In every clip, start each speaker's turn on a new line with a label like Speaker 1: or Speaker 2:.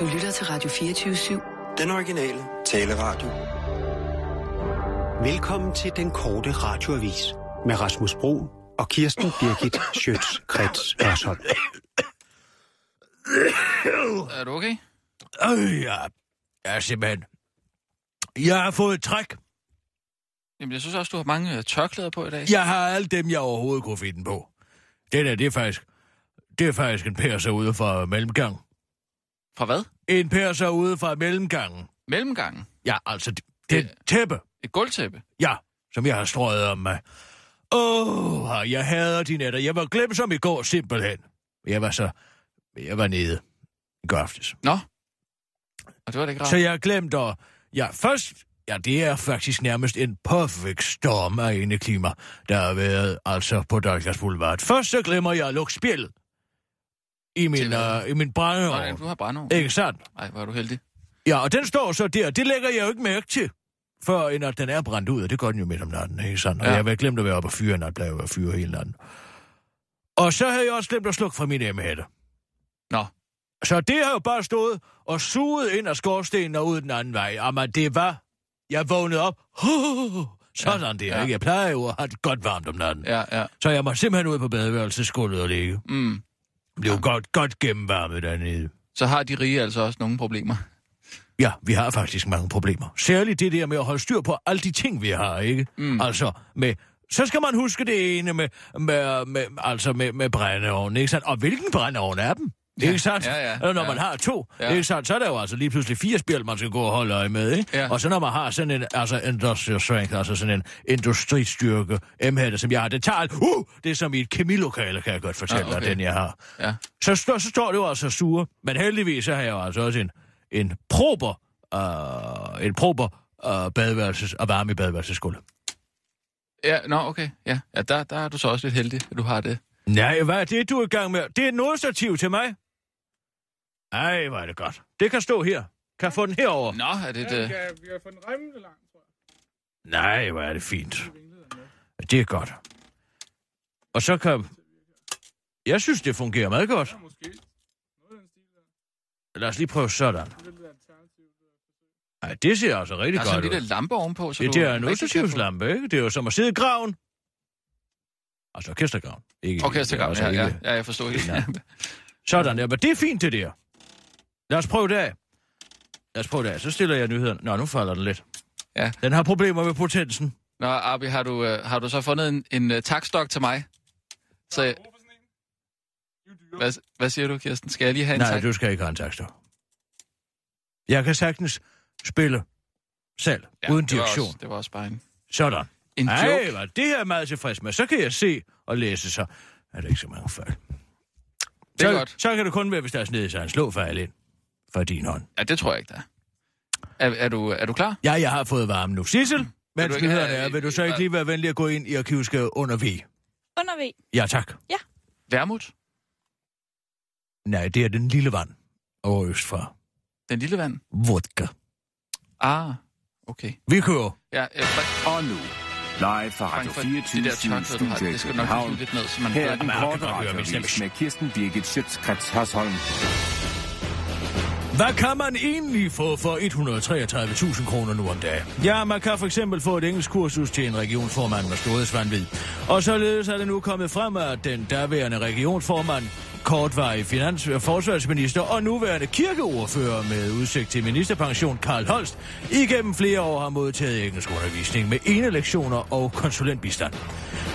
Speaker 1: Du lytter til Radio 24-7.
Speaker 2: Den originale taleradio.
Speaker 3: Velkommen til den korte radioavis med Rasmus Bro og Kirsten Birgit Schøtz-Krets Hørsholm.
Speaker 4: Er du okay?
Speaker 5: Øh, ja. Ja, simpelthen. Jeg har fået et træk.
Speaker 4: Jamen, jeg synes også, du har mange øh, tørklæder på i dag.
Speaker 5: Jeg har alle dem, jeg overhovedet kunne finde på. Det der, det er faktisk... Det er faktisk en perser ude fra mellemgang.
Speaker 4: Fra hvad?
Speaker 5: En perser ude fra mellemgangen.
Speaker 4: Mellemgangen.
Speaker 5: Ja, altså, det, det er tæppe.
Speaker 4: Et gulvtæppe.
Speaker 5: Ja, som jeg har strøget om mig. Åh, oh, jeg hader de nætter. Jeg var glemt som i går, simpelthen. Jeg var så... Jeg var nede i går aftes.
Speaker 4: Nå. Og det var det ikke rart.
Speaker 5: Så jeg har glemt at... Ja, først... Ja, det er faktisk nærmest en perfekt storm af indeklima, der har været altså på Dalgas Boulevard. Først så glemmer jeg at lukke spjældet i min, uh, i min brændeovn.
Speaker 4: du har brændeovn.
Speaker 5: Ikke sandt?
Speaker 4: Nej, hvor er du heldig.
Speaker 5: Ja, og den står så der. Det lægger jeg jo ikke mærke til, før end at den er brændt ud, og det gør den jo midt om natten, ikke sandt? Og
Speaker 4: Ja.
Speaker 5: jeg har glemt at være oppe og fyre der jeg var fyre hele natten. Og så havde jeg også glemt at slukke fra min emmehætte.
Speaker 4: Nå.
Speaker 5: Så det har jo bare stået og suget ind af skorstenen og ud den anden vej. Jamen, det var... Jeg vågnede op. Sådan
Speaker 4: Ja,
Speaker 5: der,
Speaker 4: ja.
Speaker 5: ikke? Jeg plejer jo at have det godt varmt om natten.
Speaker 4: Ja, ja.
Speaker 5: Så jeg må simpelthen ud på badeværelsesgulvet og ligge.
Speaker 4: Mm.
Speaker 5: Blev ja. godt, godt gennemvarmet dernede.
Speaker 4: Så har de rige altså også nogle problemer.
Speaker 5: Ja, vi har faktisk mange problemer. Særligt det der med at holde styr på alle de ting, vi har, ikke?
Speaker 4: Mm.
Speaker 5: Altså, med... Så skal man huske det ene med, med, med, altså med, med brændeovnen, ikke sandt? Og hvilken brændeovn er dem?
Speaker 4: Ja,
Speaker 5: Ikke sandt?
Speaker 4: ja, ja,
Speaker 5: Eller når
Speaker 4: ja.
Speaker 5: man har to,
Speaker 4: Ja.
Speaker 5: ikke sandt? Så er der jo altså lige pludselig fire spjæld, man skal gå og holde øje med, ikke?
Speaker 4: Ja.
Speaker 5: Og så når man har sådan en, altså industrial strength, altså sådan en industristyrke m som jeg har, det tager, uh, det er som i et kemilokale, kan jeg godt fortælle
Speaker 4: Ah,
Speaker 5: dig,
Speaker 4: okay.
Speaker 5: den jeg har.
Speaker 4: Ja.
Speaker 5: Så, står, så står det jo altså sure. Men heldigvis så har jeg jo altså også en, en prober, uh, en prober uh, badeværelses, og varme i badeværelsesgulvet.
Speaker 4: Ja, nå, okay. Ja, ja der, der er du så også lidt heldig, at du har det.
Speaker 5: Nej, hvad er det, du er i gang med? Det er et nådestativ til mig. Ej, hvor er det godt. Det kan stå her. Kan jeg få den herover?
Speaker 4: Nå, er det
Speaker 6: Ja, vi,
Speaker 4: det?
Speaker 6: kan, vi kan få den remmende lang, tror jeg.
Speaker 5: Nej, hvor er det fint.
Speaker 6: Det.
Speaker 5: Det er godt. Og så kan... Jeg synes, det fungerer meget godt.
Speaker 6: Ja, der.
Speaker 5: Lad os lige prøve sådan.
Speaker 6: Det.
Speaker 5: Nej, det ser altså
Speaker 4: Der
Speaker 5: rigtig
Speaker 4: er sådan
Speaker 5: godt
Speaker 4: en
Speaker 5: ud.
Speaker 4: lille lampe ovenpå, så
Speaker 5: Det
Speaker 4: du
Speaker 5: der er en ultrativslampe, ikke? Det er jo som at sidde i graven. Altså orkestergraven. Ikke,
Speaker 4: Orkestergraven, ja, ja, ja, jeg forstår ikke.
Speaker 5: Sådan der, men det er fint det der. Lad os prøve det af. Lad os prøve det af. Så stiller jeg nyhederne. Nå, nu falder den lidt.
Speaker 4: Ja.
Speaker 5: Den har problemer med potensen.
Speaker 4: Nå, Arbi, har du, øh, har du så fundet en, en uh, takstok til mig? Så,
Speaker 6: dyre.
Speaker 4: hvad, hvad siger du, Kirsten? Skal jeg lige have en
Speaker 5: Nej,
Speaker 4: tak?
Speaker 5: du skal ikke have en takstok. Jeg kan sagtens spille selv, ja, uden
Speaker 4: det
Speaker 5: direktion.
Speaker 4: Det var også bare en,
Speaker 5: Sådan.
Speaker 4: en
Speaker 5: Ej,
Speaker 4: joke.
Speaker 5: hvad, det her er jeg meget tilfreds med. Så kan jeg se og læse, så er der ikke så mange fejl.
Speaker 4: Det er
Speaker 5: så,
Speaker 4: godt.
Speaker 5: Så kan det kun være, hvis der er snedig sig en slåfejl ind fra din hånd.
Speaker 4: Ja, det tror jeg ikke, der er. Er, du, er du klar?
Speaker 5: Ja, jeg har fået varme nu. Sissel, mens
Speaker 4: du ikke
Speaker 5: nyhederne
Speaker 4: have
Speaker 5: er,
Speaker 4: et-
Speaker 5: vil du så
Speaker 4: et-
Speaker 5: ikke lige være venlig at gå ind i arkivskabet under V?
Speaker 7: Under V.
Speaker 5: Ja, tak.
Speaker 4: Værmut?
Speaker 5: Nej, det er den lille vand over østfra.
Speaker 4: Den lille vand?
Speaker 5: Vodka.
Speaker 4: Ah, okay.
Speaker 5: Vi kører.
Speaker 4: Ja, øh, Frank,
Speaker 8: Og nu, live fra Radio
Speaker 4: Frank, for det der
Speaker 8: 24
Speaker 4: tørklæde, du har, det skal nok lidt ned, så man
Speaker 8: Her er
Speaker 4: hører
Speaker 8: den korte radiovis med Kirsten Birgit Schøtzgrads Hasholm.
Speaker 5: Hvad kan man egentlig få for 133.000 kroner nu om dagen? Ja, man kan for eksempel få et engelsk kursus til en regionsformand med storhedsvandvid. Og således er det nu kommet frem, at den daværende regionsformand, kortvarig finans- og forsvarsminister og nuværende kirkeordfører med udsigt til ministerpension, Karl Holst, igennem flere år har modtaget engelsk undervisning med ene lektioner og konsulentbistand.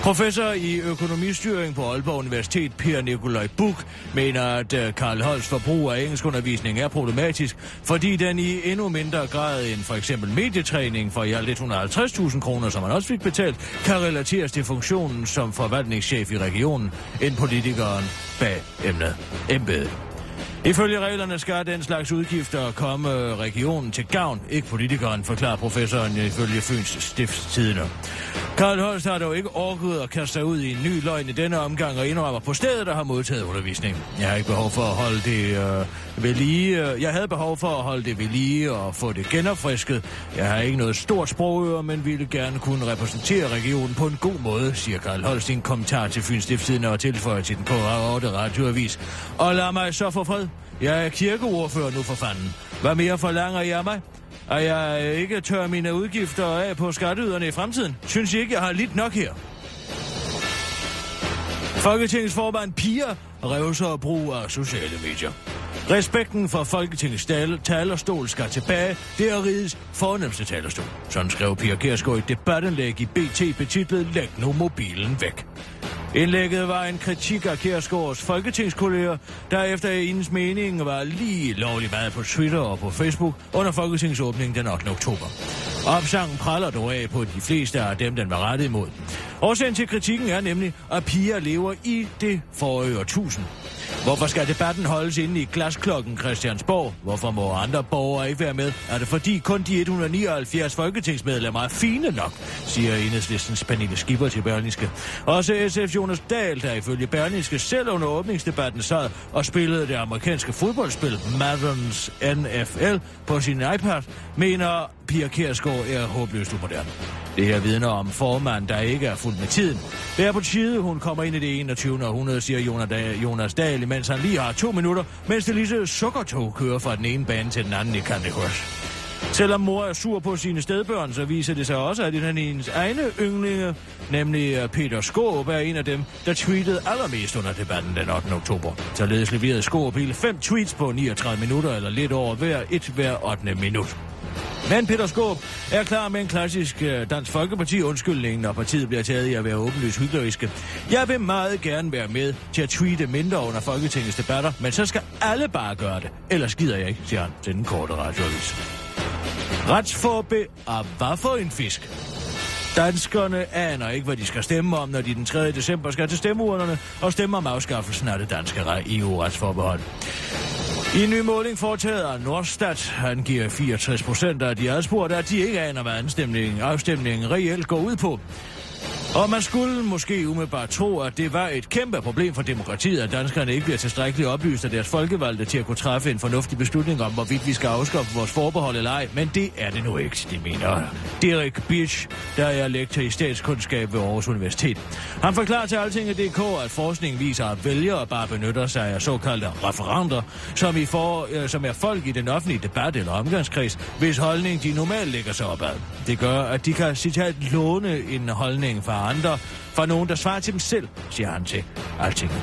Speaker 5: Professor i økonomistyring på Aalborg Universitet, Per Nikolaj Buk, mener, at øh, Karl Holst forbrug af engelskundervisning er problematisk, fordi den i endnu mindre grad end for eksempel medietræning for i alt 150.000 kroner, som han også fik betalt, kan relateres til funktionen som forvaltningschef i regionen, end politikeren bag emnet. embede. Ifølge reglerne skal den slags udgifter komme regionen til gavn, ikke politikeren, forklarer professoren ifølge Fyns Stiftstidende. Karl Holst har dog ikke orket at kaste sig ud i en ny løgn i denne omgang og indrømmer på stedet, der har modtaget undervisning. Jeg har ikke behov for at holde det øh, ved lige. Øh, jeg havde behov for at holde det ved lige og få det genopfrisket. Jeg har ikke noget stort sprogøre, men ville gerne kunne repræsentere regionen på en god måde, siger Karl Holst kommentar til Fyns Stiftstidende og tilføjer til den korte radioavis. Og lad mig så få fred. Jeg er kirkeordfører nu for fanden. Hvad mere forlanger I af mig? At jeg ikke tør mine udgifter af på skatteyderne i fremtiden? Synes I ikke, jeg har lidt nok her? Folketingets formand Pia revser og brug af sociale medier. Respekten for Folketingets talerstol skal tilbage. Det er rigets fornemmeste talerstol. Sådan skrev Pia Kærsgaard i et debatindlæg i BT betitlet Læg nu mobilen væk. Indlægget var en kritik af Kærsgaards folketingskolleger, der efter hendes mening var lige lovlig meget på Twitter og på Facebook under Folketingets åbning den 8. oktober. Opsangen praller dog af på de fleste af dem, den var rettet imod. Årsagen til kritikken er nemlig, at piger lever i det forrige årtusind. Hvorfor skal debatten holdes inde i glasklokken Christiansborg? Hvorfor må andre borgere ikke være med? Er det fordi kun de 179 folketingsmedlemmer er fine nok, siger enhedslistens Pernille Skipper til Berlingske. Også SF Jonas Dahl, der ifølge Berlingske selv under åbningsdebatten sad og spillede det amerikanske fodboldspil Madden's NFL på sin iPad, mener Pia Kærsgaard er håbløst umoderne. Det her vidner om formand, der ikke er fuldt med tiden. Det er på tide, hun kommer ind i det 21. århundrede, siger Jonas Jonas Dahl, imens han lige har to minutter, mens det lille sukkertog kører fra den ene bane til den anden i Candy Crush. Selvom mor er sur på sine stedbørn, så viser det sig også, at en af hendes egne yndlinge, nemlig øh, Peter Skåb, er en af dem, der tweetede allermest under debatten den 8. oktober. Således leverede Skåb hele fem tweets på 39 minutter, eller lidt over hver et hver 8. minut. Men Peter Skåb er klar med en klassisk øh, Dansk Folkeparti undskyldning, når partiet bliver taget i at være åbenlyst hykleriske. Jeg vil meget gerne være med til at tweete mindre under Folketingets debatter, men så skal alle bare gøre det. Ellers gider jeg ikke, siger han til den korte radioavis. Retsforbe og hvad for en fisk? Danskerne aner ikke, hvad de skal stemme om, når de den 3. december skal til stemmeurnerne og stemme om afskaffelsen af det danske EU-retsforbehold. E i en ny måling foretaget af Nordstat angiver 64 procent af de adspurgte, at de ikke aner, hvad afstemningen, afstemningen reelt går ud på. Og man skulle måske umiddelbart tro, at det var et kæmpe problem for demokratiet, at danskerne ikke bliver tilstrækkeligt oplyst af deres folkevalgte til at kunne træffe en fornuftig beslutning om, hvorvidt vi skal afskaffe vores forbehold eller ej. Men det er det nu ikke, de mener. Derek Birch, der er lektor i statskundskab ved Aarhus Universitet. Han forklarer til Altinget.dk, at forskning viser, at vælgere bare benytter sig af såkaldte referenter, som, i for, øh, som er folk i den offentlige debat eller omgangskreds, hvis holdning de normalt lægger sig op ad. Det gør, at de kan citat låne en holdning fra andre, fra nogen, der svarer til dem selv, siger han til Altinget.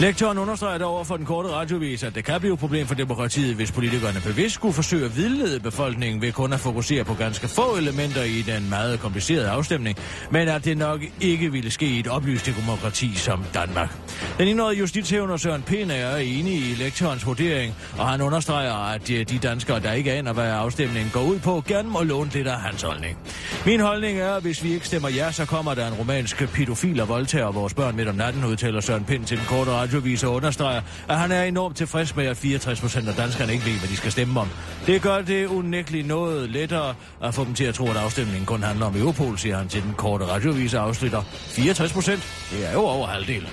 Speaker 5: Lektoren understreger over for den korte radiovis, at det kan blive et problem for demokratiet, hvis politikerne bevidst skulle forsøge at vildlede befolkningen ved kun at fokusere på ganske få elementer i den meget komplicerede afstemning, men at det nok ikke ville ske i et oplyst demokrati som Danmark. Den indrøde justitshævner Søren Pind er enig i lektorens vurdering, og han understreger, at de danskere, der ikke aner, hvad afstemningen går ud på, gerne må låne lidt af hans holdning. Min holdning er, at hvis vi ikke stemmer ja, så kommer der en romansk pædofil og voldtager vores børn midt om natten, udtaler Søren Pind til den korte radio radioviser understreger, at han er enormt tilfreds med, at 64 procent af danskerne ikke ved, hvad de skal stemme om. Det gør det unægteligt noget lettere at få dem til at tro, at afstemningen kun handler om Europol, siger han til den korte radioavis afslutter. 64 procent? Det er jo over halvdelen.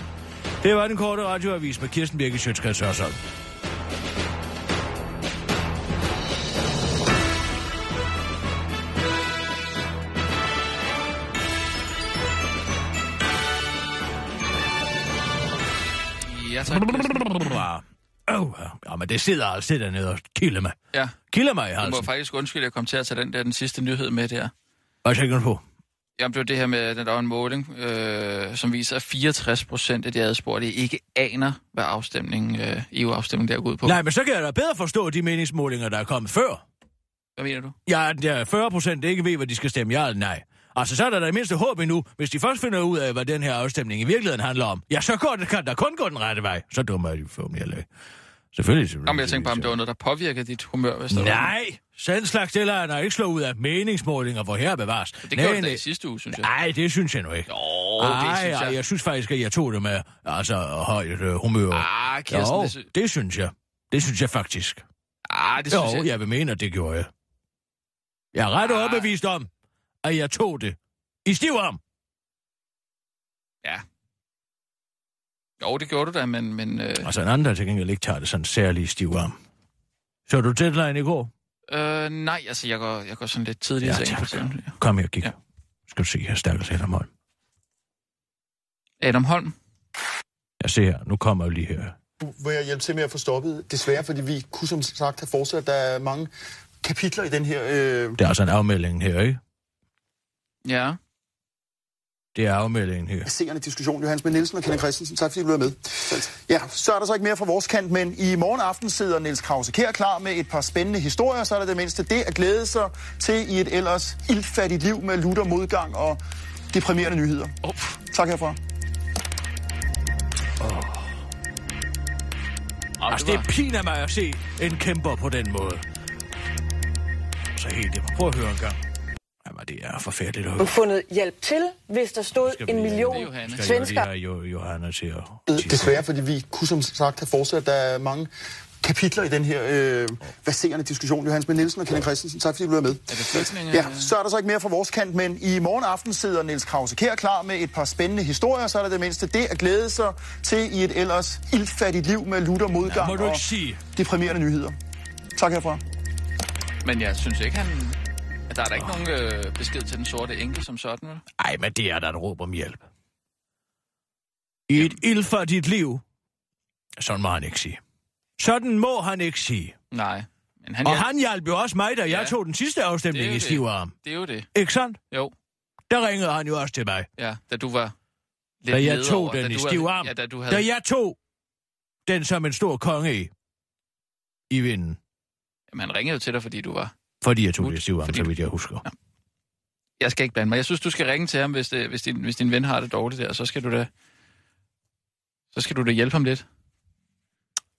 Speaker 5: Det var den korte radioavis med Kirsten Birke Sjøtskrets
Speaker 4: Ja, tak.
Speaker 5: Oh, ja, men det sidder altså dernede og kilder mig.
Speaker 4: Ja,
Speaker 5: Kilder mig i
Speaker 4: jeg må
Speaker 5: halsen.
Speaker 4: faktisk undskylde, at jeg kom til at tage den der den sidste nyhed med der.
Speaker 5: Hvad tænker du på?
Speaker 4: Jamen, det var det her med, at der var en måling, øh, som viser, at 64 procent af de adspurgte ikke aner, hvad afstemningen, øh, EU-afstemningen der går ud på.
Speaker 5: Nej, men så kan jeg da bedre forstå de meningsmålinger, der er kommet før.
Speaker 4: Hvad mener du?
Speaker 5: Ja, der er 40 procent ikke ved, hvad de skal stemme ja eller nej. Altså, så er der da i mindste håb endnu, hvis de først finder ud af, hvad den her afstemning i virkeligheden handler om. Ja, så går det, kan der kun gå den rette vej. Så dumme er de forhåbentlig heller ikke. Selvfølgelig. selvfølgelig.
Speaker 4: Jamen, jeg tænkte bare, om det var noget, der påvirker dit humør, hvis der var...
Speaker 5: Nej, sådan slags deler er der ikke slå ud af meningsmålinger, hvor her bevares.
Speaker 4: Det gjorde det i sidste uge, synes jeg.
Speaker 5: Nej, det synes jeg nu ikke.
Speaker 4: Jo,
Speaker 5: Ej,
Speaker 4: det synes jeg.
Speaker 5: jeg synes faktisk, at jeg tog det med altså, højt øh, humør.
Speaker 4: Ah, Kirsten,
Speaker 5: jo,
Speaker 4: det, sy-
Speaker 5: det synes jeg. Det synes jeg faktisk.
Speaker 4: ah, det synes
Speaker 5: Jo,
Speaker 4: jeg...
Speaker 5: jeg vil mene, at det gjorde jeg. Jeg er ret
Speaker 4: Ah.
Speaker 5: overbevist om, at jeg tog det. I stiv arm.
Speaker 4: Ja. Jo, det gjorde du da, men... men øh,
Speaker 5: Og så en anden, der til gengæld ikke tager det sådan særlig stiv arm. Så du deadline i går?
Speaker 4: øh, nej, altså, jeg går, jeg går sådan lidt tidligt
Speaker 5: Ja,
Speaker 4: i seng. eksempel.
Speaker 5: Kom her, kig.
Speaker 4: Ja.
Speaker 5: Ja. Skal du se her, stakkels Adam Holm.
Speaker 4: Adam Holm.
Speaker 5: Jeg ser her, nu kommer jeg lige her.
Speaker 7: vil jeg hjælpe til med at få stoppet. Desværre, fordi vi kunne som sagt have fortsat. Der er mange kapitler i den her... Øh...
Speaker 5: Det er altså en afmelding her, ikke?
Speaker 4: Ja.
Speaker 5: Det er afmeldingen her.
Speaker 7: Seerne diskussion, Johannes Ben Nielsen og Kenneth Christensen. Tak fordi du er med. Ja, så er der så ikke mere fra vores kant, men i morgen aften sidder Niels Krause Kær klar med et par spændende historier, så er der det mindste det at glæde sig til i et ellers ildfattigt liv med lutter modgang og deprimerende nyheder.
Speaker 4: Oh.
Speaker 7: Tak herfra.
Speaker 4: Oh,
Speaker 5: Altså, det piner mig at se en kæmper på den måde. Så helt det. Prøv at høre en gang. Jamen, det er forfærdeligt høre.
Speaker 9: fundet hjælp til, hvis der stod
Speaker 5: Skal
Speaker 9: en million
Speaker 4: Det er Johanne.
Speaker 5: Skal
Speaker 9: svensker.
Speaker 5: have jo, Johanna til at...
Speaker 7: Øh, Desværre, fordi vi kunne som sagt have fortsat. Der er mange kapitler i den her øh, baserende diskussion. Johannes Ben Nielsen og Kenneth Christensen. Tak fordi du er med.
Speaker 4: Er det?
Speaker 7: Ja, så er der så ikke mere fra vores kant, men i morgen aften sidder Niels Krause Kær klar med et par spændende historier, så er der det mindste det at glæde sig til i et ellers ildfattigt liv med lutter modgang
Speaker 5: Må du
Speaker 7: og
Speaker 5: ikke sige?
Speaker 7: deprimerende nyheder. Tak herfra.
Speaker 4: Men jeg synes ikke, han... Der er der ikke nogen øh, besked til den sorte enke som sådan, vel?
Speaker 5: Ej, men det er der et råb om hjælp. I et ildfattigt liv. Sådan må han ikke sige. Sådan må han ikke sige.
Speaker 4: Nej. Men han,
Speaker 5: Og
Speaker 4: hjalp-
Speaker 5: han hjalp jo også mig, da jeg
Speaker 4: Ja.
Speaker 5: tog den sidste afstemning i
Speaker 4: det.
Speaker 5: Stivarm.
Speaker 4: Det er jo det.
Speaker 5: Ikke sandt?
Speaker 4: Jo,
Speaker 5: Der ringede han jo også til mig.
Speaker 4: ja, da du var lidt
Speaker 5: Da jeg tog
Speaker 4: over,
Speaker 5: den
Speaker 4: da
Speaker 5: i stiv arm.
Speaker 4: Ja, da du havde...
Speaker 5: Da jeg tog den som en stor konge i, i vinden.
Speaker 4: Jamen, han ringede jo til dig, fordi du var...
Speaker 5: Fordi jeg tog det så vidt jeg husker.
Speaker 4: Jeg skal ikke blande mig. Jeg synes, du skal ringe til ham, hvis, det, hvis, din, hvis din ven har det dårligt der. Så skal du da... Så skal du da hjælpe ham lidt.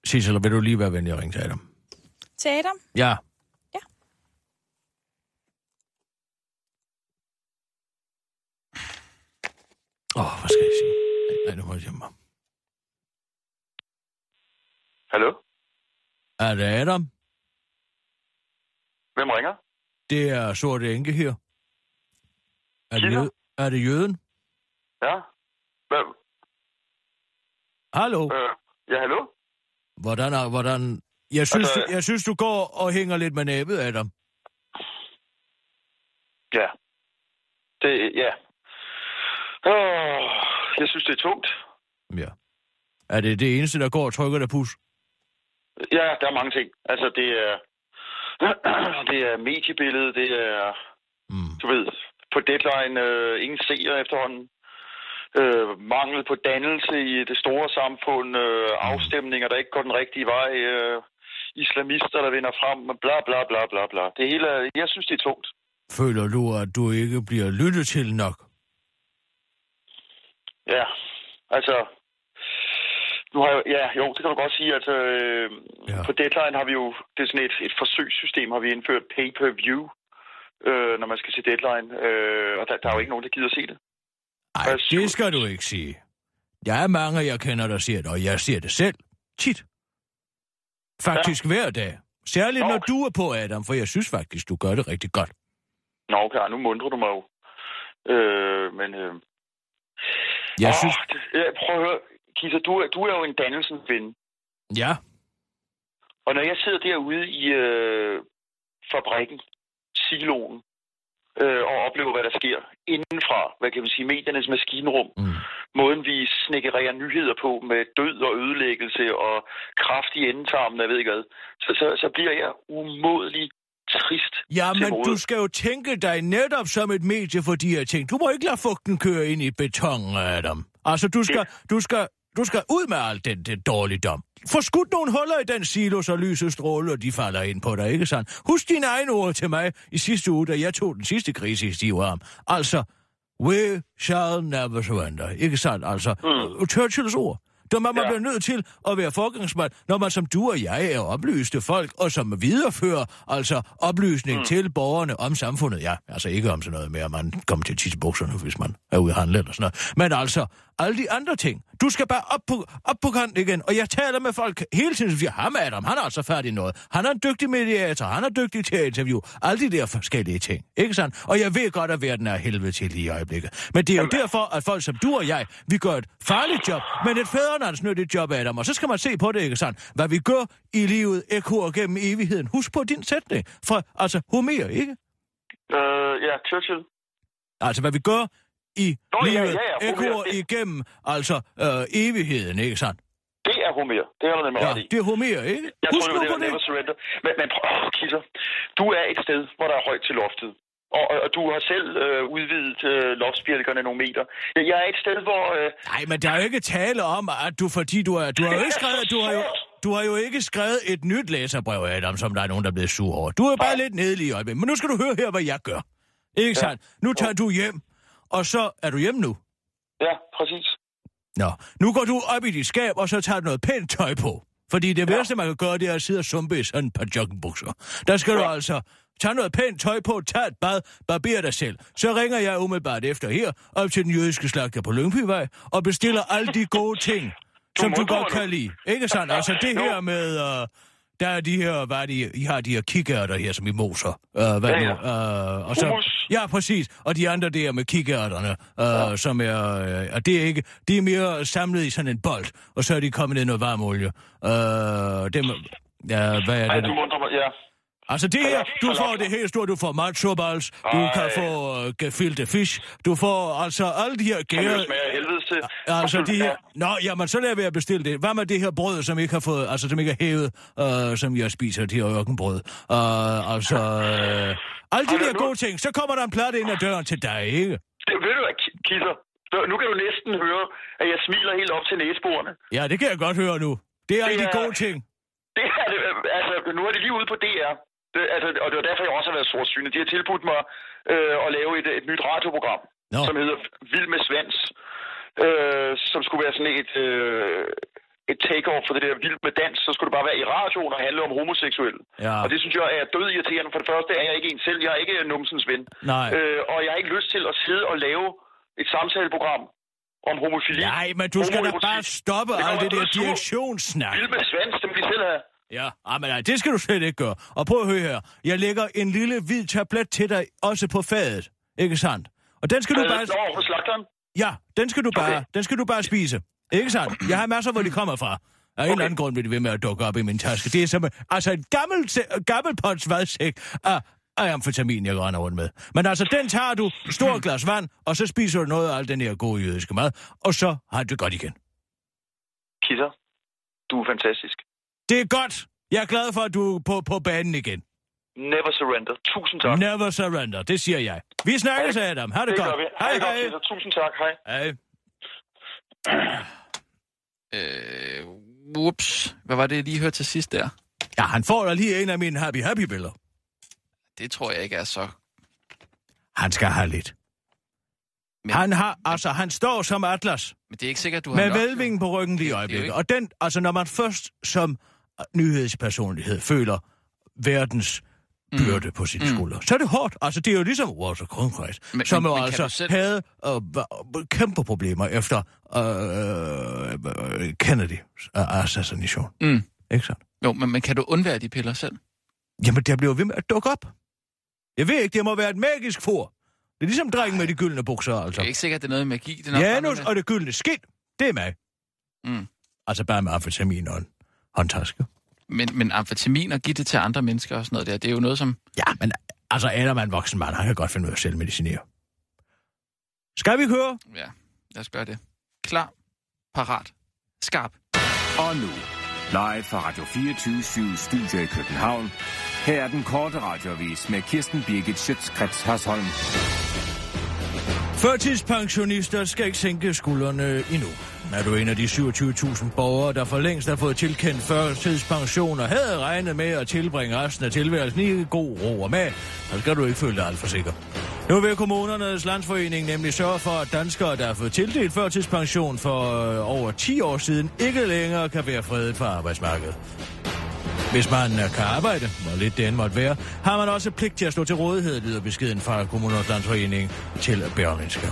Speaker 5: Sissel, vil du lige være venlig at ringe til Adam?
Speaker 10: Til Adam?
Speaker 5: Ja.
Speaker 10: Ja.
Speaker 5: Åh, oh, hvad skal jeg sige? Nej, nej nu må jeg hjemme mig.
Speaker 11: Hallo?
Speaker 5: Er det Adam?
Speaker 11: Hvem ringer?
Speaker 5: Det er Sorte Enke her. Er det, jø- er det jøden?
Speaker 11: Ja? Hvad?
Speaker 5: Hallo?
Speaker 11: Øh, ja, hallo?
Speaker 5: Hvordan er, hvordan... Jeg synes,
Speaker 11: Altså-
Speaker 5: du, jeg synes, du går og hænger lidt med næbet, Adam.
Speaker 11: Ja. Det, ja. Oh, jeg synes, det er tungt.
Speaker 5: Ja. Er det det eneste, der går og trykker dig pus?
Speaker 11: Ja, der er mange ting. Altså, det er... Det er mediebilledet, det er...
Speaker 5: Mm.
Speaker 11: Du ved, på deadline, øh, ingen seere efterhånden. Øh, mangel på dannelse i det store samfund, øh, afstemninger, der ikke går den rigtige vej, øh, islamister, der vinder frem, bla bla bla bla bla. Det hele, jeg synes, det er tungt.
Speaker 5: Føler du, at du ikke bliver lyttet til nok?
Speaker 11: Ja, altså... Nu har jeg, ja, jo, det kan man godt sige, at øh,
Speaker 5: Ja.
Speaker 11: på Deadline har vi jo, det er sådan et, et forsøgssystem, har vi indført pay-per-view, øh, når man skal se Deadline, øh, og der, der er jo ikke nogen, der gider se det.
Speaker 5: Nej, det skal du ikke sige. Der er mange, jeg kender, der siger det, og jeg siger det selv. Tit. Faktisk ja. hver dag. Særligt,
Speaker 11: Nå,
Speaker 5: når
Speaker 11: okay.
Speaker 5: du er på, Adam, for jeg synes faktisk, du gør det rigtig godt.
Speaker 11: Nå, okay, nu mundrer du mig jo. Øh, men... Øh,
Speaker 5: Jeg
Speaker 11: åh,
Speaker 5: synes...
Speaker 11: Det, ja, prøv at høre, Kisa, du, er- du er jo en dannelsens ven.
Speaker 5: Ja,
Speaker 11: Og når jeg sidder derude i øh, fabrikken, siloen, øh, og oplever, hvad der sker indenfra, hvad kan man sige, mediernes maskinrum,
Speaker 5: mm.
Speaker 11: måden vi snekkerer nyheder på med død og ødelæggelse og kraft i endetarmen, jeg ved ikke hvad, så, så, så bliver jeg umådelig trist
Speaker 5: ja men du skal jo tænke dig netop som et medie for de her ting. Du må ikke lade fugten køre ind i beton, Adam. Altså, du skal, du skal, du skal ud med alt den, den dårligdom. Få skudt nogle huller i den silo, så lyset stråler, og de falder ind på dig, ikke sandt? Husk dine egne ord til mig i sidste uge, da jeg tog den sidste krise i stiv arm. Altså, we shall never surrender, ikke sandt? Altså, mm. Churchills ord. Der man, man
Speaker 11: Ja.
Speaker 5: bliver nødt til at være forgangsmand, når man som du og jeg er oplyste folk, og som viderefører altså oplysning mm. til borgerne om samfundet. Ja, altså ikke om sådan noget med, at man kommer til at tisse bukserne, hvis man er ude at handle eller sådan noget. Men altså, alle de andre ting. Du skal bare op på, op på kanten igen. Og jeg taler med folk hele tiden, som siger, ham Adam, han er altså færdig noget. Han er en dygtig mediator, han er dygtig til at interview. Alle de der forskellige ting. Ikke sandt? Og jeg ved godt, at verden er helvede til lige i øjeblikket. Men det er jo derfor, at folk som du og jeg, vi gør et farligt job, men et fædrelandsnyttigt job, Adam. Og så skal man se på det, ikke sandt? Hvad vi gør i livet, ekor gennem evigheden. Husk på din sætning. For, altså, Homer, ikke?
Speaker 11: Øh, ja, Churchill.
Speaker 5: Altså, hvad vi gør i
Speaker 11: Nå, ja,
Speaker 5: livet,
Speaker 11: ja, ja, Homer,
Speaker 5: ekor
Speaker 11: det-
Speaker 5: igennem, altså, øh, evigheden, ikke sandt?
Speaker 11: Det er Homer. Det har du nemlig
Speaker 5: Ja,
Speaker 11: ret i.
Speaker 5: det er Homer, ikke?
Speaker 11: Jeg
Speaker 5: Husk
Speaker 11: tror, det var
Speaker 5: det.
Speaker 11: Never Surrender. Men, men prøv, åh, Kisser, du er et sted, hvor der er højt til loftet. Og, og, og du har selv øh, udvidet øh, loftsbjælkerne nogle meter. Jeg, jeg er et sted, hvor... Øh,
Speaker 5: Nej, men der er jo ikke tale om, at du, fordi du, er, du har jo ikke skrevet, du har jo, du har jo ikke skrevet et nyt læserbrev, Adam, som der er nogen, der er blevet sur over. Du er bare lidt nedelig i øjeblikket. Men nu skal du høre her, hvad jeg gør. Ikke
Speaker 11: Ja.
Speaker 5: sandt? Nu tager du hjem, og så er du hjemme nu.
Speaker 11: ja, præcis.
Speaker 5: Nå, nu går du op i dit skab, og så tager du noget pænt tøj på. Fordi det værste, man kan gøre, det er at sidde og sumpe i sådan et par joggingbukser. Der skal du altså tage noget pænt tøj på, tage et bad, barber dig selv. Så ringer jeg umiddelbart efter her, op til den jødiske slagter på Lyngbyvej, og bestiller alle de gode ting, som du godt
Speaker 11: nu.
Speaker 5: kan lide. Ikke sandt? Altså det her med... Uh, der er de her, hvad er de, I har de her kikærter her, som I moser. Uh, hvad
Speaker 11: Ja,
Speaker 5: nu?
Speaker 11: ja.
Speaker 5: Uh, og så, ja, præcis. Og de andre der med kikærterne, uh, ja. som er, uh, og det er ikke, de er mere samlet i sådan en bold, og så er de kommet ned i noget varm olie. Uh, dem, ja, hvad er
Speaker 11: Ej,
Speaker 5: det?
Speaker 11: du undrer mig, ja.
Speaker 5: Altså det her, du får det helt store, du får matchobals, du kan få uh, gefilte fish, du får altså alle de her gære...
Speaker 11: af helvede til.
Speaker 5: Altså de her... Nå, jamen, så lader vi at bestille det. Hvad med det her brød, som ikke har fået... Altså, som ikke er hævet, øh, som jeg spiser, de her ørkenbrød. Øh, altså... Øh, alle de der gode ting. Så kommer der en plade ind ad døren til dig, ikke?
Speaker 11: Det, ved du hvad, Ki- Kisser? Nu kan du næsten høre, at jeg smiler helt op til næseborene.
Speaker 5: Ja, det kan jeg godt høre nu. Det er alle
Speaker 11: Det
Speaker 5: de gode ting.
Speaker 11: Det er det, altså, nu er det lige ude på DR. Det, altså, og det var derfor, jeg også har været sortsynet. De har tilbudt mig øh, at lave et, et nyt radioprogram,
Speaker 5: Nå.
Speaker 11: som hedder Vild med Svans, øh, som skulle være sådan et, øh, et take-off for det der Vild med Dans. Så skulle det bare være i radioen og handle om homoseksuelle.
Speaker 5: Ja.
Speaker 11: Og det synes jeg er død irriterende. For det første er jeg ikke en selv. Jeg er ikke numsens ven.
Speaker 5: Nej.
Speaker 11: Øh, og jeg har ikke lyst til at sidde og lave et samtaleprogram om homofili.
Speaker 5: Nej, men du skal da bare stoppe
Speaker 11: Det
Speaker 5: alt det der direktionssnak.
Speaker 11: Vild med Svans, det må de selv have.
Speaker 5: Ja, ah, men nej, det skal du slet ikke gøre. Og prøv at høre her. Jeg lægger en lille hvid tablet til dig, også på fadet. Ikke sandt? Og den skal du bare...
Speaker 11: Nå, hos slagteren?
Speaker 5: Ja, den skal du bare,
Speaker 11: Okay.
Speaker 5: den skal du bare spise. Ikke sandt? Jeg har masser, hvor de kommer fra. Af en eller anden grund bliver de ved med at dukke op i min taske. Det er som altså en gammel, gammel pots vadsæk af, af amfetamin, jeg render rundt med. Men altså, den tager du, stor glas vand, og så spiser du noget af al den her gode jødiske mad, og så har du det godt igen.
Speaker 11: Kisser, du er fantastisk.
Speaker 5: Det er godt. Jeg er glad for, at du er på, på banen igen.
Speaker 11: Never surrender. Tusind tak.
Speaker 5: Never surrender, det siger jeg. Vi snakkes, Adam. Ha' det,
Speaker 11: det
Speaker 5: godt.
Speaker 11: gør vi.
Speaker 5: Hej,
Speaker 11: det godt,
Speaker 5: hej.
Speaker 11: Kisser. Tusind tak. Hej.
Speaker 5: Hej.
Speaker 4: Øh, whoops. Hvad var det, jeg lige hørte til sidst der?
Speaker 5: Ja, han får da lige en af mine happy-happy-billeder.
Speaker 4: Det tror jeg ikke er så...
Speaker 5: Han skal have lidt.
Speaker 4: Men,
Speaker 5: Han har, altså, han står som Atlas,
Speaker 4: men det er ikke sikkert, du har
Speaker 5: med
Speaker 4: nok,
Speaker 5: velvingen på ryggen lige i øjeblikket.
Speaker 4: ikke-
Speaker 5: Og den, altså, når man først som nyhedspersonlighed føler verdens byrde på sine
Speaker 4: Mm.
Speaker 5: skuldre, så er det hårdt. Altså, det er jo ligesom Walter Cronkite,
Speaker 4: Men-
Speaker 5: som
Speaker 4: men-
Speaker 5: jo
Speaker 4: men
Speaker 5: altså
Speaker 4: selv-
Speaker 5: havde øh, kæmpe problemer efter øh, øh, Kennedys øh, assassination.
Speaker 4: Mm.
Speaker 5: Ikke sandt?
Speaker 4: Jo, men, men kan du undvære de piller selv?
Speaker 5: Jamen, der bliver ved med at dukke op. Jeg ved ikke, det må være et magisk for. Det er ligesom drengen med de gyldne bukser, altså.
Speaker 4: Det er ikke sikkert, det er noget magi. Det er
Speaker 5: Janus og det gyldne skind, det er mig.
Speaker 4: Mm.
Speaker 5: Altså bare med amfetamin og en håndtaske.
Speaker 4: Men, men amfetamin og give det til andre mennesker og sådan noget der, det er jo noget, som...
Speaker 5: Ja, men altså Adam er en voksen mand, han kan godt finde ud af at selv medicinere. Skal vi høre?
Speaker 4: Ja, lad os gøre det. Klar, parat, skarp.
Speaker 8: Og nu, live fra Radio 24 Studio i København. Her er den korte radiovis med Kirsten Birgit Schøtzgrads Hasholm.
Speaker 5: Førtidspensionister skal ikke sænke skuldrene endnu. Er du en af de 27.000 borgere, der for længst har fået tilkendt førtidspension og havde regnet med at tilbringe resten af tilværelsen i god ro og mag, så skal du ikke føle dig alt for sikker. Nu vil kommunernes landsforening nemlig sørge for, at danskere, der har fået tildelt førtidspension for øh, over 10 år siden, ikke længere kan være fredet fra arbejdsmarkedet. Hvis man øh, kan arbejde, hvor lidt det end måtte være, har man også pligt til at stå til rådighed, lyder beskeden fra Kommunernes Landsforening til Berlingske.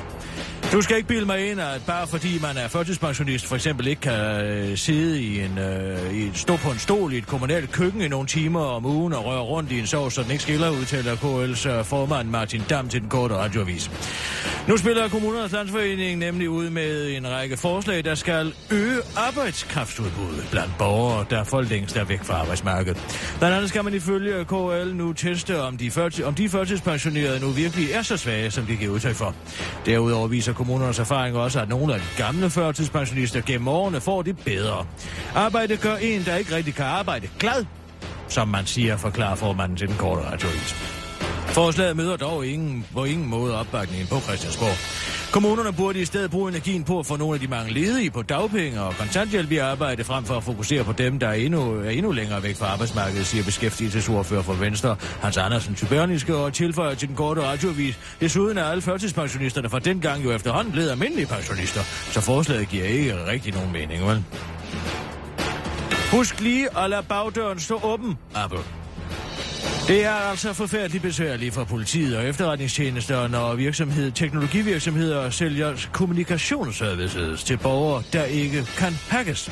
Speaker 5: Du skal ikke bilde mig ind, at bare fordi man er førtidspensionist, for eksempel ikke kan øh, sidde i en, øh, i stå på en stol i et kommunalt køkken i nogle timer om ugen og røre rundt i en sovs, så den ikke skiller, udtaler KL's øh, formand Martin Dam til den korte radioavis. Nu spiller Kommunernes Landsforening nemlig ud med en række forslag, der skal øge arbejdskraftudbuddet blandt borgere, der for længst er væk fra arbejdsmarkedet. Blandt andet skal man ifølge KL nu teste, om de, førti- om de førtidspensionerede nu virkelig er så svage, som de giver udtryk for. Derudover viser kommunernes erfaring også, at nogle af de gamle førtidspensionister gennem årene får det bedre. Arbejde gør en, der ikke rigtig kan arbejde, glad, som man siger, forklarer formanden til den korte radioavis. Forslaget møder dog ingen, på ingen måde opbakningen på Christiansborg. Kommunerne burde i stedet bruge energien på at få nogle af de mange ledige på dagpenge og kontanthjælp i arbejde, frem for at fokusere på dem, der er endnu, er endnu længere væk fra arbejdsmarkedet, siger beskæftigelsesordfører for Venstre, Hans Andersen Tybørniske, og tilføjer til den korte radioavis. Desuden er alle førtidspensionisterne fra dengang jo efterhånden blevet almindelige pensionister, så forslaget giver ikke rigtig nogen mening, vel? Husk lige at lade bagdøren stå åben, Apple. Det er altså forfærdeligt besværligt for politiet og efterretningstjenester, når virksomhed, teknologivirksomheder sælger kommunikationsservices til borgere, der ikke kan hackes.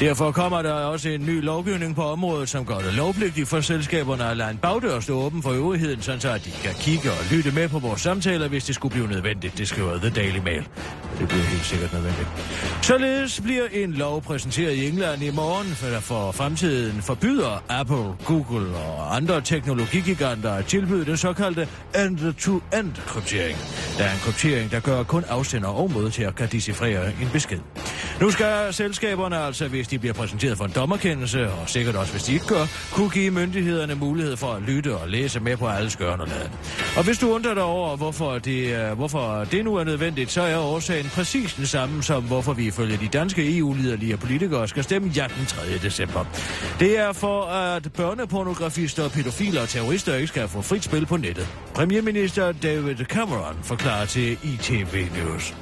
Speaker 5: Derfor kommer der også en ny lovgivning på området, som gør det lovpligtigt for selskaberne at lade en bagdør stå åben for øvrigheden, så at de kan kigge og lytte med på vores samtaler, hvis det skulle blive nødvendigt. Det skriver The Daily Mail. Det bliver helt sikkert nødvendigt. Således bliver en lov præsenteret i England i morgen, for, for fremtiden forbyder Apple, Google og andre teknologigiganter at tilbyde den såkaldte end-to-end kryptering. Der er en kryptering, der gør at kun afsender og modtager kan decifrere en besked. Nu skal selskaberne altså, hvis de bliver præsenteret for en dommerkendelse, og sikkert også hvis de ikke gør, kunne give myndighederne mulighed for at lytte og læse med på alle skørnerne. og hvis du undrer dig over, hvorfor det, øh, hvorfor det nu er nødvendigt, så er årsagen præcis den samme som hvorfor vi ifølge de danske EU-liderlige politikere skal stemme ja den 3. december. Det er for, at børnepornografister, pædofiler og terrorister ikke skal få frit spil på nettet. Premierminister David Cameron forklarer til ITV News.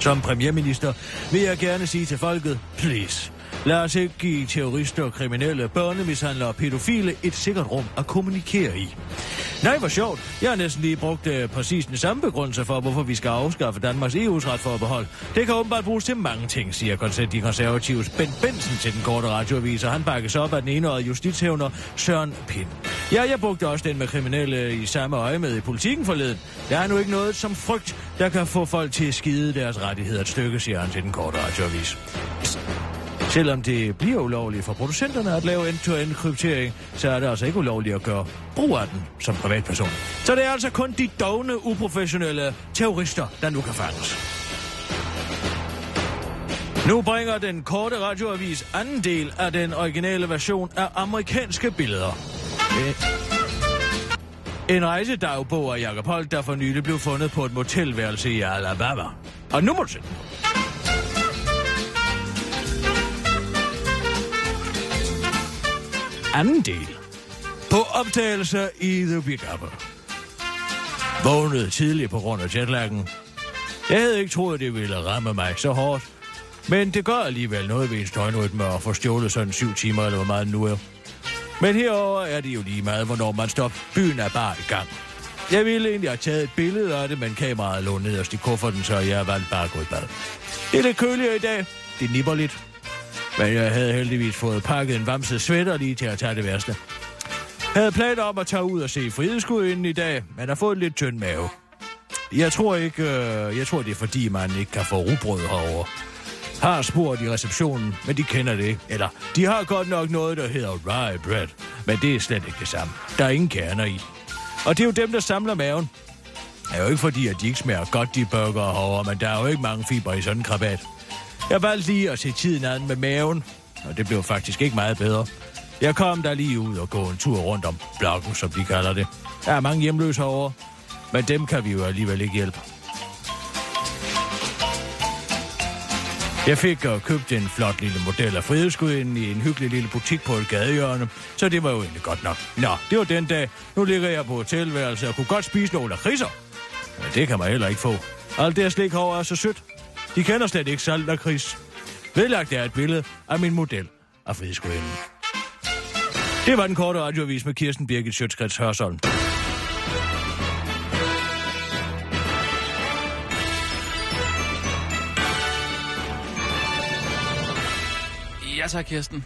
Speaker 5: Som premierminister vil jeg gerne sige til folket, please. Lad os ikke give terrorister, kriminelle, børnemishandlere og pædofile et sikkert rum at kommunikere i. Nej, hvor sjovt. Jeg har næsten lige brugt øh, præcis den samme begrundelse for, hvorfor vi skal afskaffe Danmarks EU's retsforbehold. Det kan åbenbart bruges til mange ting, siger koncert de konservatives Ben Benson til den korte radioavis, og han bakkes op af den enårige justitshævner Søren Pind. Ja, jeg brugte også den med kriminelle i samme øje med i politikken forleden. Der er nu ikke noget som frygt, der kan få folk til at skide deres rettigheder et stykke, siger han til den korte radioavis. Selvom det bliver ulovligt for producenterne at lave end-to-end kryptering, så er det altså ikke ulovligt at gøre brug af den som privatperson. Så det er altså kun de dogne, uprofessionelle terrorister, der nu kan fandes. Nu bringer den korte radioavis anden del af den originale version af amerikanske billeder. En rejsedagbog af Jacob Holt, der for nylig blev fundet på et motelværelse i Alabama. Og nu må du Anden del. På optagelse i The Big Apple. Vågnede tidligt på grund af jetlaggen. Jeg havde ikke troet, det ville ramme mig så hårdt. Men det gør alligevel noget ved ens døgnrytme at få stjålet sådan syv timer, eller hvor meget nu er. Men herover er det jo lige meget, hvornår man stopper. Byen er bare i gang. Jeg ville egentlig have taget et billede af det, men kameraet lå nederst i kufferten, så jeg valgte bare at gå i bad. Det er lidt køligere i dag. Det nipper lidt. Men jeg havde heldigvis fået pakket en vamset sweater lige til at tage det værste. Jeg havde planer om at tage ud og se frihedsguden i dag, men har fået lidt tynd mave. Jeg tror ikke, øh, jeg tror det er fordi, man ikke kan få rugbrød herovre. Har spurgt i receptionen, men de kender det ikke. Eller, de har godt nok noget, der hedder rye bread, men det er slet ikke det samme. Der er ingen kerner i. Og det er jo dem, der samler maven. Det er jo ikke fordi, at de ikke smager godt, de burger herovre, men der er jo ikke mange fiber i sådan en krabat. Jeg valgte lige at se tiden an med maven, og det blev faktisk ikke meget bedre. Jeg kom der lige ud og gå en tur rundt om blokken, som de kalder det. Der er mange hjemløse herovre, men dem kan vi jo alligevel ikke hjælpe. Jeg fik og købte en flot lille model af frihedsgudinden i en hyggelig lille butik på et gadehjørne, så det var jo egentlig godt nok. Nå, det var den dag. Nu ligger jeg på hotelværelse og kunne godt spise nogle af kriser. Men det kan man heller ikke få. Alt det her slik herovre er så sødt. De kender slet ikke salt og kris. Vedlagt er et billede af min model af frihedsguden. Det var den korte radioavis med Kirsten Birgit Sjøtskrets Hørsholm.
Speaker 4: Ja tak, Kirsten.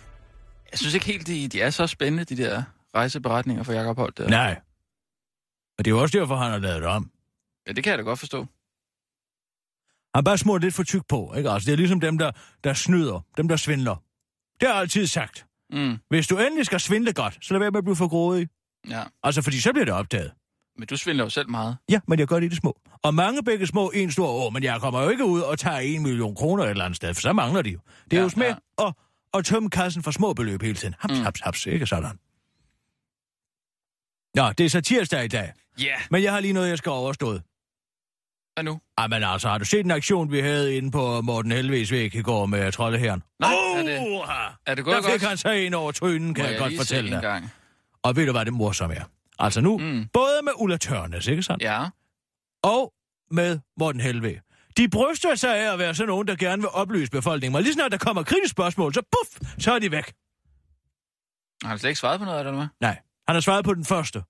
Speaker 4: Jeg synes ikke helt, de, de er så spændende, de der rejseberetninger for Jacob Holt. Der.
Speaker 5: Nej. Og det er jo også derfor, han har lavet det om.
Speaker 4: Ja, det kan jeg da godt forstå.
Speaker 5: Han bare smurt lidt for tyk på, ikke? Altså, det er ligesom dem, der, der snyder, dem, der svindler. Det har jeg altid sagt.
Speaker 4: Mm,
Speaker 5: Hvis du endelig skal svindle godt, så lad være med at blive for grådig.
Speaker 4: ja.
Speaker 5: Altså, fordi så bliver det opdaget.
Speaker 4: Men du svindler jo selv meget.
Speaker 5: Ja, men jeg gør det i det små. Og mange begge små, en stor år, men jeg kommer jo ikke ud og tager en million kroner et eller andet sted, for så mangler de jo. Det er
Speaker 4: Ja,
Speaker 5: jo små
Speaker 4: ja.
Speaker 5: at, at tømme kassen for små beløb hele tiden. Haps,
Speaker 4: Mm.
Speaker 5: haps, haps, ikke sådan. Nå, det er så tirsdag i dag,
Speaker 4: Ja. Yeah.
Speaker 5: men jeg har lige noget, jeg skal overstået.
Speaker 4: Hvad nu?
Speaker 5: Ej, men altså, har du set en aktion, vi havde inde på Morten Helves væg i går med troldeherren?
Speaker 4: Nej, er det, er det gået
Speaker 5: Der fik
Speaker 4: godt?
Speaker 5: han så en over trynen, kan
Speaker 4: Må
Speaker 5: jeg, godt fortælle dig.
Speaker 4: gang?
Speaker 5: Og ved du, hvad det morsomme er? Altså nu,
Speaker 4: Mm.
Speaker 5: både med Ulla Tørnes, ikke sandt?
Speaker 4: Ja.
Speaker 5: Og med Morten Helve. De bryster sig af at være sådan nogen, der gerne vil oplyse befolkningen. Men lige snart der kommer kritiske spørgsmål, så puff, så er de væk.
Speaker 4: Har han slet ikke svaret på noget af det, eller hvad?
Speaker 5: Nej, han har svaret på den første.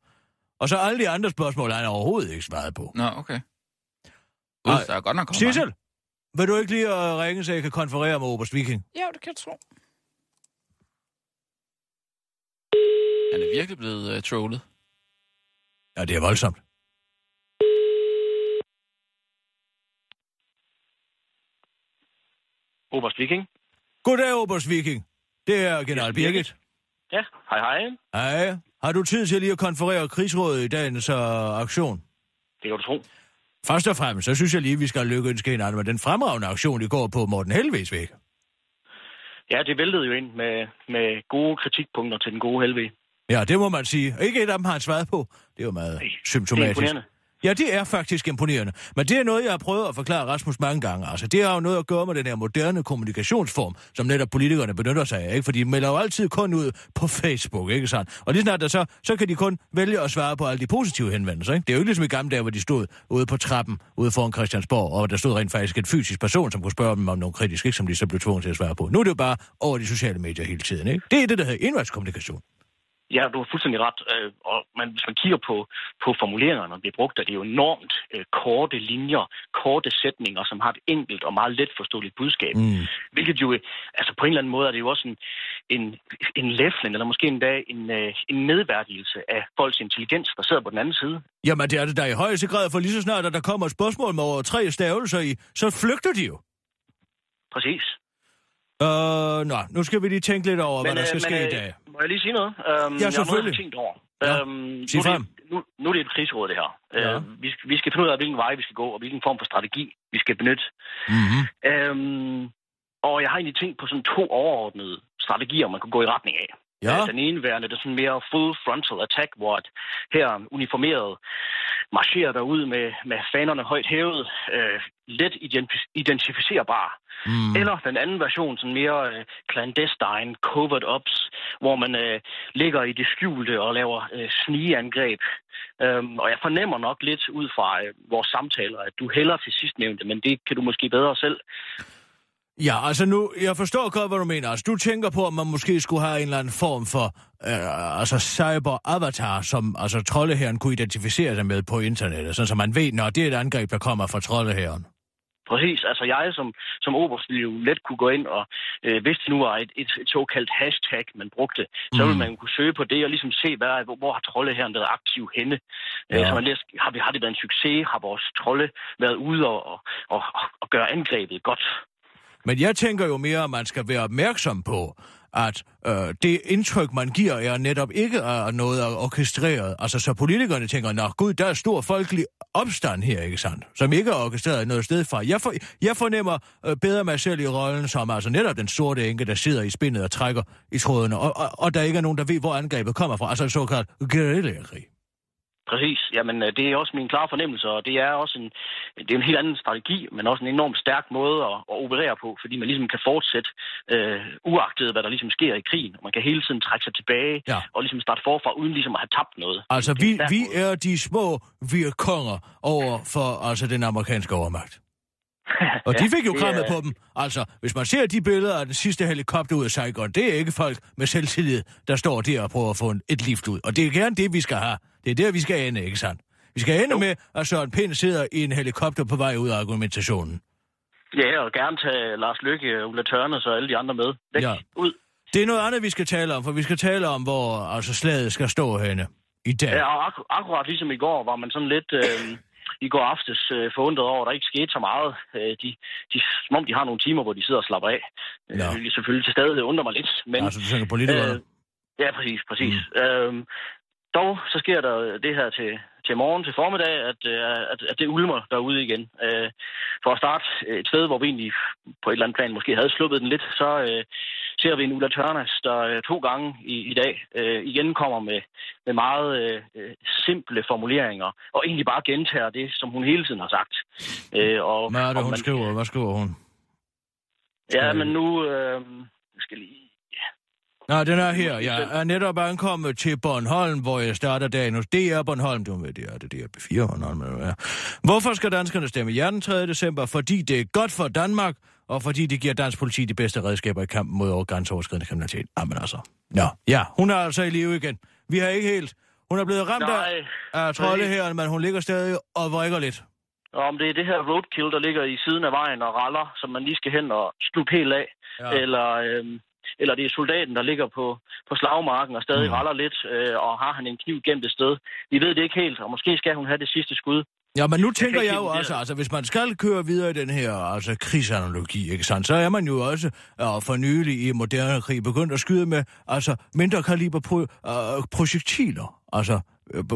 Speaker 5: Og så alle de andre spørgsmål, har han overhovedet ikke svaret på.
Speaker 4: Nå, okay.
Speaker 5: Nej.
Speaker 4: der er godt nok.
Speaker 5: Sissel, vil du ikke lige at ringe, så jeg kan konferere med Oberst Viking?
Speaker 6: Ja, det kan jeg tro.
Speaker 4: Han er virkelig blevet uh, trollet.
Speaker 5: Ja, det er voldsomt.
Speaker 10: Oberst Viking.
Speaker 5: Goddag, Oberst Viking. Det er General Birgit.
Speaker 10: Ja, hej hej.
Speaker 5: Hej. Har du tid til lige at konferere krigsrådet i dagens uh, aktion?
Speaker 10: Det kan du tro.
Speaker 5: Først og fremmest, så synes jeg lige, vi skal lykkeønske hinanden med den fremragende aktion, i går på Morten Helves væg.
Speaker 10: Ja, det væltede jo ind med, med gode kritikpunkter til den gode helvede.
Speaker 5: Ja, det må man sige. Ikke et af dem har han svaret på. Det er jo meget
Speaker 10: Det er
Speaker 5: symptomatisk.
Speaker 10: imponerende.
Speaker 5: Ja, det er faktisk imponerende. Men det er noget, jeg har prøvet at forklare Rasmus mange gange. Altså, det har jo noget at gøre med den her moderne kommunikationsform, som netop politikerne benytter sig af, ikke? For de melder jo altid kun ud på Facebook, ikke sandt? Og lige snart der så, så kan de kun vælge at svare på alle de positive henvendelser, ikke? Det er jo ikke ligesom i gamle dage, hvor de stod ude på trappen, ude foran Christiansborg, og der stod rent faktisk en fysisk person, som kunne spørge dem om noget kritisk, ikke? Som de så blev tvunget til at svare på. Nu er det jo bare over de sociale medier hele tiden, ikke? Det er det, der hedder indvejskommunikation.
Speaker 10: Ja, du har fuldstændig ret. Øh, og man, hvis man kigger på, på formuleringerne, der bliver brugt, er det jo enormt øh, korte linjer, korte sætninger, som har et enkelt og meget let forståeligt budskab.
Speaker 5: Mm.
Speaker 10: Hvilket jo, øh, altså på en eller anden måde er det jo også en, en, en læflen, eller måske endda en, øh, en nedværdigelse af folks intelligens, der sidder på den anden side.
Speaker 5: Jamen, det er det der i højeste grad, for lige så snart, at der kommer et spørgsmål med over tre stavelser i, så flygter de jo.
Speaker 10: Præcis.
Speaker 5: Øh, nå, nu skal vi lige tænke lidt over, hvad der skal
Speaker 10: øh,
Speaker 5: ske
Speaker 10: men,
Speaker 5: i dag.
Speaker 10: Må jeg lige sige noget? Øhm,
Speaker 5: Ja, selvfølgelig.
Speaker 10: jeg har tænkt over.
Speaker 5: Ja,
Speaker 10: Øhm,
Speaker 5: sig
Speaker 10: nu, er
Speaker 5: frem.
Speaker 10: det, nu, nu er det et krigsråd, det her.
Speaker 5: Ja.
Speaker 10: Øh, vi, skal- vi skal finde ud af, hvilken vej vi skal gå, og hvilken form for strategi vi skal benytte.
Speaker 5: Mm-hmm.
Speaker 10: Øhm, og jeg har egentlig tænkt på sådan to overordnede strategier, man kunne gå i retning af.
Speaker 5: Ja,
Speaker 10: Øh, Den ene værende, det er sådan mere full frontal attack, hvor at her uniformeret marcherer der ud med, med fanerne højt hævet, øh, let identi- identificerbar.
Speaker 5: mm.
Speaker 10: Eller den anden version, sådan mere øh, clandestine, covert ops, hvor man øh, ligger i det skjulte og laver øh, snigeangreb. Øhm, og jeg fornemmer nok lidt ud fra øh, vores samtaler, at du hælder til sidstnævnte, men det kan du måske bedre selv.
Speaker 5: Ja, altså nu, jeg forstår godt, hvad du mener. Altså, du tænker på, at man måske skulle have en eller anden form for øh, altså cyber-avatar, som altså, troldeherren kunne identificere sig med på internettet, sådan så man ved, når det er et angreb, der kommer fra troldeherren.
Speaker 10: Præcis. Altså jeg som, som oberst ville jo let kunne gå ind og, øh, hvis det nu var et, et, et såkaldt hashtag, man brugte, så
Speaker 5: Mm.
Speaker 10: ville man kunne søge på det og ligesom se, hvad, hvor, hvor har trolde her været aktiv henne. Ja.
Speaker 5: Ja.
Speaker 10: Øh, så man læser, har, vi, har det været en succes? Har vores trolde været ude og, og, og, og gøre angrebet godt?
Speaker 5: Men jeg tænker jo mere, at man skal være opmærksom på, at øh, det indtryk, man giver, er netop ikke øh, er noget orkestreret. Altså, så politikerne tænker, nå gud, der er stor folkelig opstand her, ikke sandt? Som ikke er orkestreret noget sted fra. Jeg, for, jeg fornemmer øh, bedre mig selv i rollen som altså netop den sorte enke, der sidder i spindet og trækker i trådene, og, og, og der ikke er nogen, der ved, hvor angrebet kommer fra. Altså en såkaldt guerillakrig.
Speaker 10: Præcis. Jamen, øh, det er også min klare fornemmelse, og det er også en, det er en helt anden strategi, men også en enormt stærk måde at, at operere på, fordi man ligesom kan fortsætte øh, uagtet, hvad der ligesom sker i krigen. Og man kan hele tiden trække sig tilbage
Speaker 5: Ja.
Speaker 10: og ligesom starte forfra, uden ligesom at have tabt noget.
Speaker 5: Altså,
Speaker 10: er
Speaker 5: vi, vi
Speaker 10: måde.
Speaker 5: er de små virkonger over for altså, den amerikanske overmagt. Og de fik jo krammet
Speaker 10: er-
Speaker 5: på dem. Altså, hvis man ser de billeder af den sidste helikopter ud af Saigon, det er ikke folk med selvtillid, der står der og prøver at få en, et lift ud. Og det er gerne det, vi skal have. Det er der, vi skal ende, ikke sandt? Vi skal ende med, at Søren Pind sidder i en helikopter på vej ud af argumentationen.
Speaker 10: Ja, og gerne tage Lars Lykke, Ulla Tørnes og alle de andre med. Væk,
Speaker 5: Ja.
Speaker 10: ud.
Speaker 5: Det er noget andet, vi skal tale om, for vi skal tale om, hvor altså, slaget skal stå henne i dag.
Speaker 10: Ja, og ak- akkurat ligesom i går, var man sådan lidt... Øh, i går aftes øh, forundret over, at der ikke skete så meget. Øh, de, de, som om de har nogle timer, hvor de sidder og slapper af.
Speaker 5: Ja.
Speaker 10: Øh, selvfølgelig til stadighed undrer mig lidt. Men,
Speaker 5: Altså, du tænker politikerne.
Speaker 10: Øh, ja, præcis, præcis. Mm. Øhm, dog, så sker der det her til, til morgen til formiddag, at, øh, at, at det ulmer derude igen. Øh, for at starte et sted, hvor vi egentlig på et eller andet plan måske havde sluppet den lidt, så øh, ser vi en Ulla Tørnes, der øh, to gange i, i dag øh, igen kommer med, med meget øh, simple formuleringer, og egentlig bare gentager det, som hun hele tiden har sagt. Øh, og,
Speaker 5: Hvad er det, hun
Speaker 10: man-
Speaker 5: skriver? Hvad skriver hun?
Speaker 10: Ja, men nu... Øh, skal lige...
Speaker 5: Nå, den er her. Jeg er netop ankommet til Bornholm, hvor jeg starter dagen hos DR Bornholm. Du ved, det er det, det er B4 Bornholm. er. Hvorfor skal danskerne stemme ja den 3. december? Fordi det er godt for Danmark, og fordi det giver dansk politi de bedste redskaber i kampen mod over grænseoverskridende kriminalitet. Jamen altså. Nå, ja, hun er altså i live igen. Vi har ikke helt... Hun er blevet ramt af,
Speaker 10: Nej,
Speaker 5: af trolde her, men hun ligger stadig og vrikker lidt.
Speaker 10: Og om det er det her roadkill, der ligger i siden af vejen og raller, som man lige skal hen og slutte helt af,
Speaker 5: Ja.
Speaker 10: ja. eller, øhm, eller det er soldaten, der ligger på, på slagmarken og stadig
Speaker 5: Mm.
Speaker 10: raller lidt, øh, og har han en kniv gemt et sted. Vi ved det ikke helt, og måske skal hun have det sidste skud.
Speaker 5: Ja, men nu tænker jeg
Speaker 10: ikke
Speaker 5: jo også, altså hvis man skal køre videre i den her altså, krigsanalogi, ikke sandt, så er man jo også uh, for nylig i moderne krig begyndt at skyde med altså, mindre kaliber pro, uh, projektiler. Altså øh,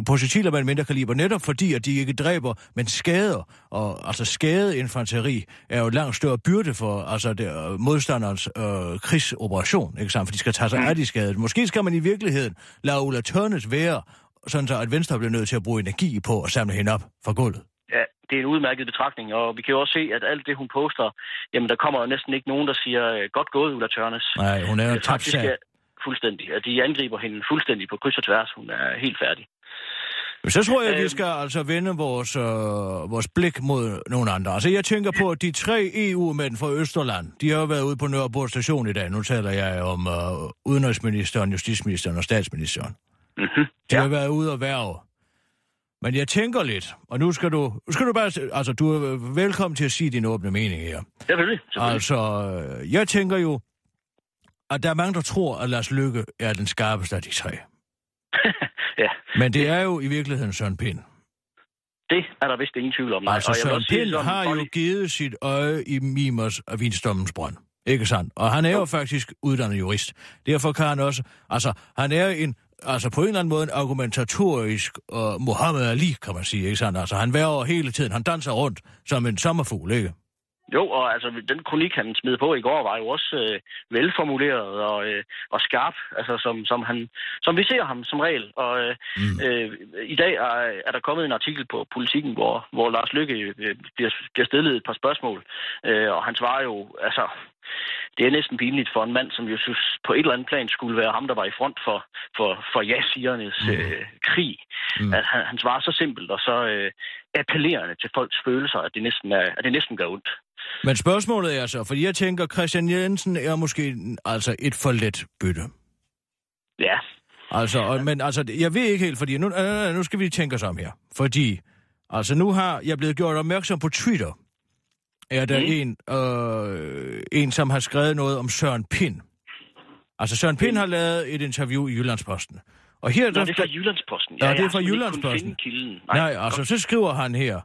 Speaker 5: projektiler med en mindre kaliber, netop fordi, at de ikke dræber, men skader. Og altså skadet infanteri er jo langt større byrde for altså, det, øh, modstanderens øh, krigsoperation, ikke sandt? For de skal tage sig af de skadede. Måske skal man i virkeligheden lade Ulla Tørnes være, sådan så at Venstre bliver nødt til at bruge energi på at samle hende op fra gulvet.
Speaker 10: Ja, det er en udmærket betragtning, og vi kan jo også se, at alt det, hun poster, jamen der kommer jo næsten ikke nogen, der siger, øh, godt gået, Ulla Tørnes.
Speaker 5: Nej, hun er jo tabt
Speaker 10: faktisk fuldstændig. At de angriber hende fuldstændig på kryds og tværs. Hun er helt færdig.
Speaker 5: Så tror jeg, at vi
Speaker 10: Øhm.
Speaker 5: skal altså vende vores, øh, vores blik mod nogle andre. Altså, jeg tænker på, at de tre EU-mænd fra Østerland, de har jo været ude på Nørrebro station i dag. Nu taler jeg om øh, udenrigsministeren, justitsministeren og statsministeren.
Speaker 10: Mm-hmm.
Speaker 5: De har været ude og værve. Men jeg tænker lidt, og nu skal du, skal du bare, altså du er velkommen til at sige din åbne mening her.
Speaker 10: Selvfølgelig. selvfølgelig.
Speaker 5: Altså, øh, jeg tænker jo, at der er mange, der tror, at Lars Lykke er den skarpeste af de tre. Men det er jo i virkeligheden Søren Pind.
Speaker 10: det er der vist ingen tvivl om. Nej.
Speaker 5: Altså,
Speaker 10: og
Speaker 5: Søren Pind
Speaker 10: sådan,
Speaker 5: har jo givet sit øje i Mimers af Vinsdommens brønd. Ikke sandt? Og han er jo faktisk uddannet jurist. Derfor kan han også... Altså, han er en... Altså, på en eller anden måde en argumentatorisk uh, Muhammad Ali, kan man sige, ikke sandt? Altså, han værger hele tiden. Han danser rundt som en sommerfugl, ikke?
Speaker 10: Jo, og altså, den kronik, han smed på i går, var jo også øh, velformuleret og, øh, og skarp, altså, som, som, han, som vi ser ham som regel. Og øh,
Speaker 5: Mm.
Speaker 10: øh, i dag er, er der kommet en artikel på Politiken, hvor, hvor Lars Lykke øh, bliver, bliver stillet et par spørgsmål, øh, og han svarer jo, altså, det er næsten pinligt for en mand, som jo synes, på et eller andet plan skulle være ham, der var i front for, for, for ja-sigernes øh, krig.
Speaker 5: Mm.
Speaker 10: At han, han svarer så simpelt og så øh, appellerende til folks følelser, at det næsten, er, at det næsten gør ondt.
Speaker 5: Men spørgsmålet er så, fordi jeg tænker, Christian Jensen er måske altså et for let bytte.
Speaker 10: Ja,
Speaker 5: Altså, og, men altså, jeg ved ikke helt, fordi nu, øh, nu skal vi tænke os om her. Fordi, altså nu har jeg blevet gjort opmærksom på Twitter. Er der
Speaker 10: Mm.
Speaker 5: en, øh, en, som har skrevet noget om Søren Pind. Altså, Søren Pind har lavet et interview i Jyllandsposten. Og her,
Speaker 10: Nå,
Speaker 5: der,
Speaker 10: det er fra Jyllandsposten.
Speaker 5: Ja,
Speaker 10: Ja,
Speaker 5: det er fra Jyllandsposten.
Speaker 10: kilden.
Speaker 5: Nej, altså, så skriver han her.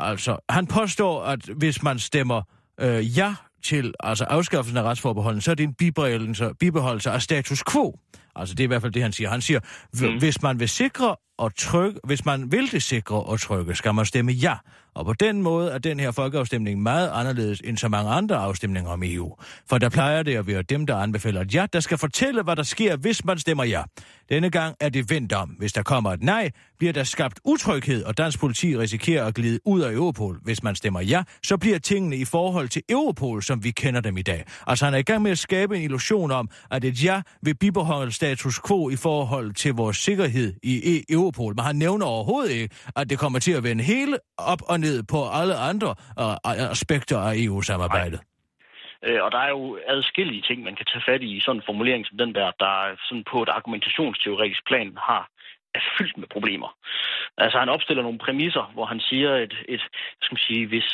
Speaker 5: Altså, han påstår, at hvis man stemmer øh, ja til altså afskaffelsen af retsforbeholden, så er det en bibeholdelse, bibeholdelse af status quo. Altså, det er i hvert fald det, han siger. Han siger, mm. hvis man vil sikre og trygge, hvis man vil det sikre og trygge, skal man stemme ja. Og på den måde er den her folkeafstemning meget anderledes end så mange andre afstemninger om EU. For der plejer det at være dem, der anbefaler et ja, der skal fortælle, hvad der sker, hvis man stemmer ja. Denne gang er det vendt om. Hvis der kommer et nej, bliver der skabt utryghed, og dansk politi risikerer at glide ud af Europol. Hvis man stemmer ja, så bliver tingene i forhold til Europol, som vi kender dem i dag. Altså han er i gang med at skabe en illusion om, at et ja vil bibeholde status quo i forhold til vores sikkerhed i e- Europol. Men han nævner overhovedet ikke, at det kommer til at vende hele op og ned på alle andre uh, aspekter af EU-samarbejdet.
Speaker 10: Øh, og der er jo adskillige ting, man kan tage fat i i sådan en formulering som den der, der sådan på et argumentationsteoretisk plan har er fyldt med problemer. Altså han opstiller nogle præmisser, hvor han siger, et, et skal man sige, hvis,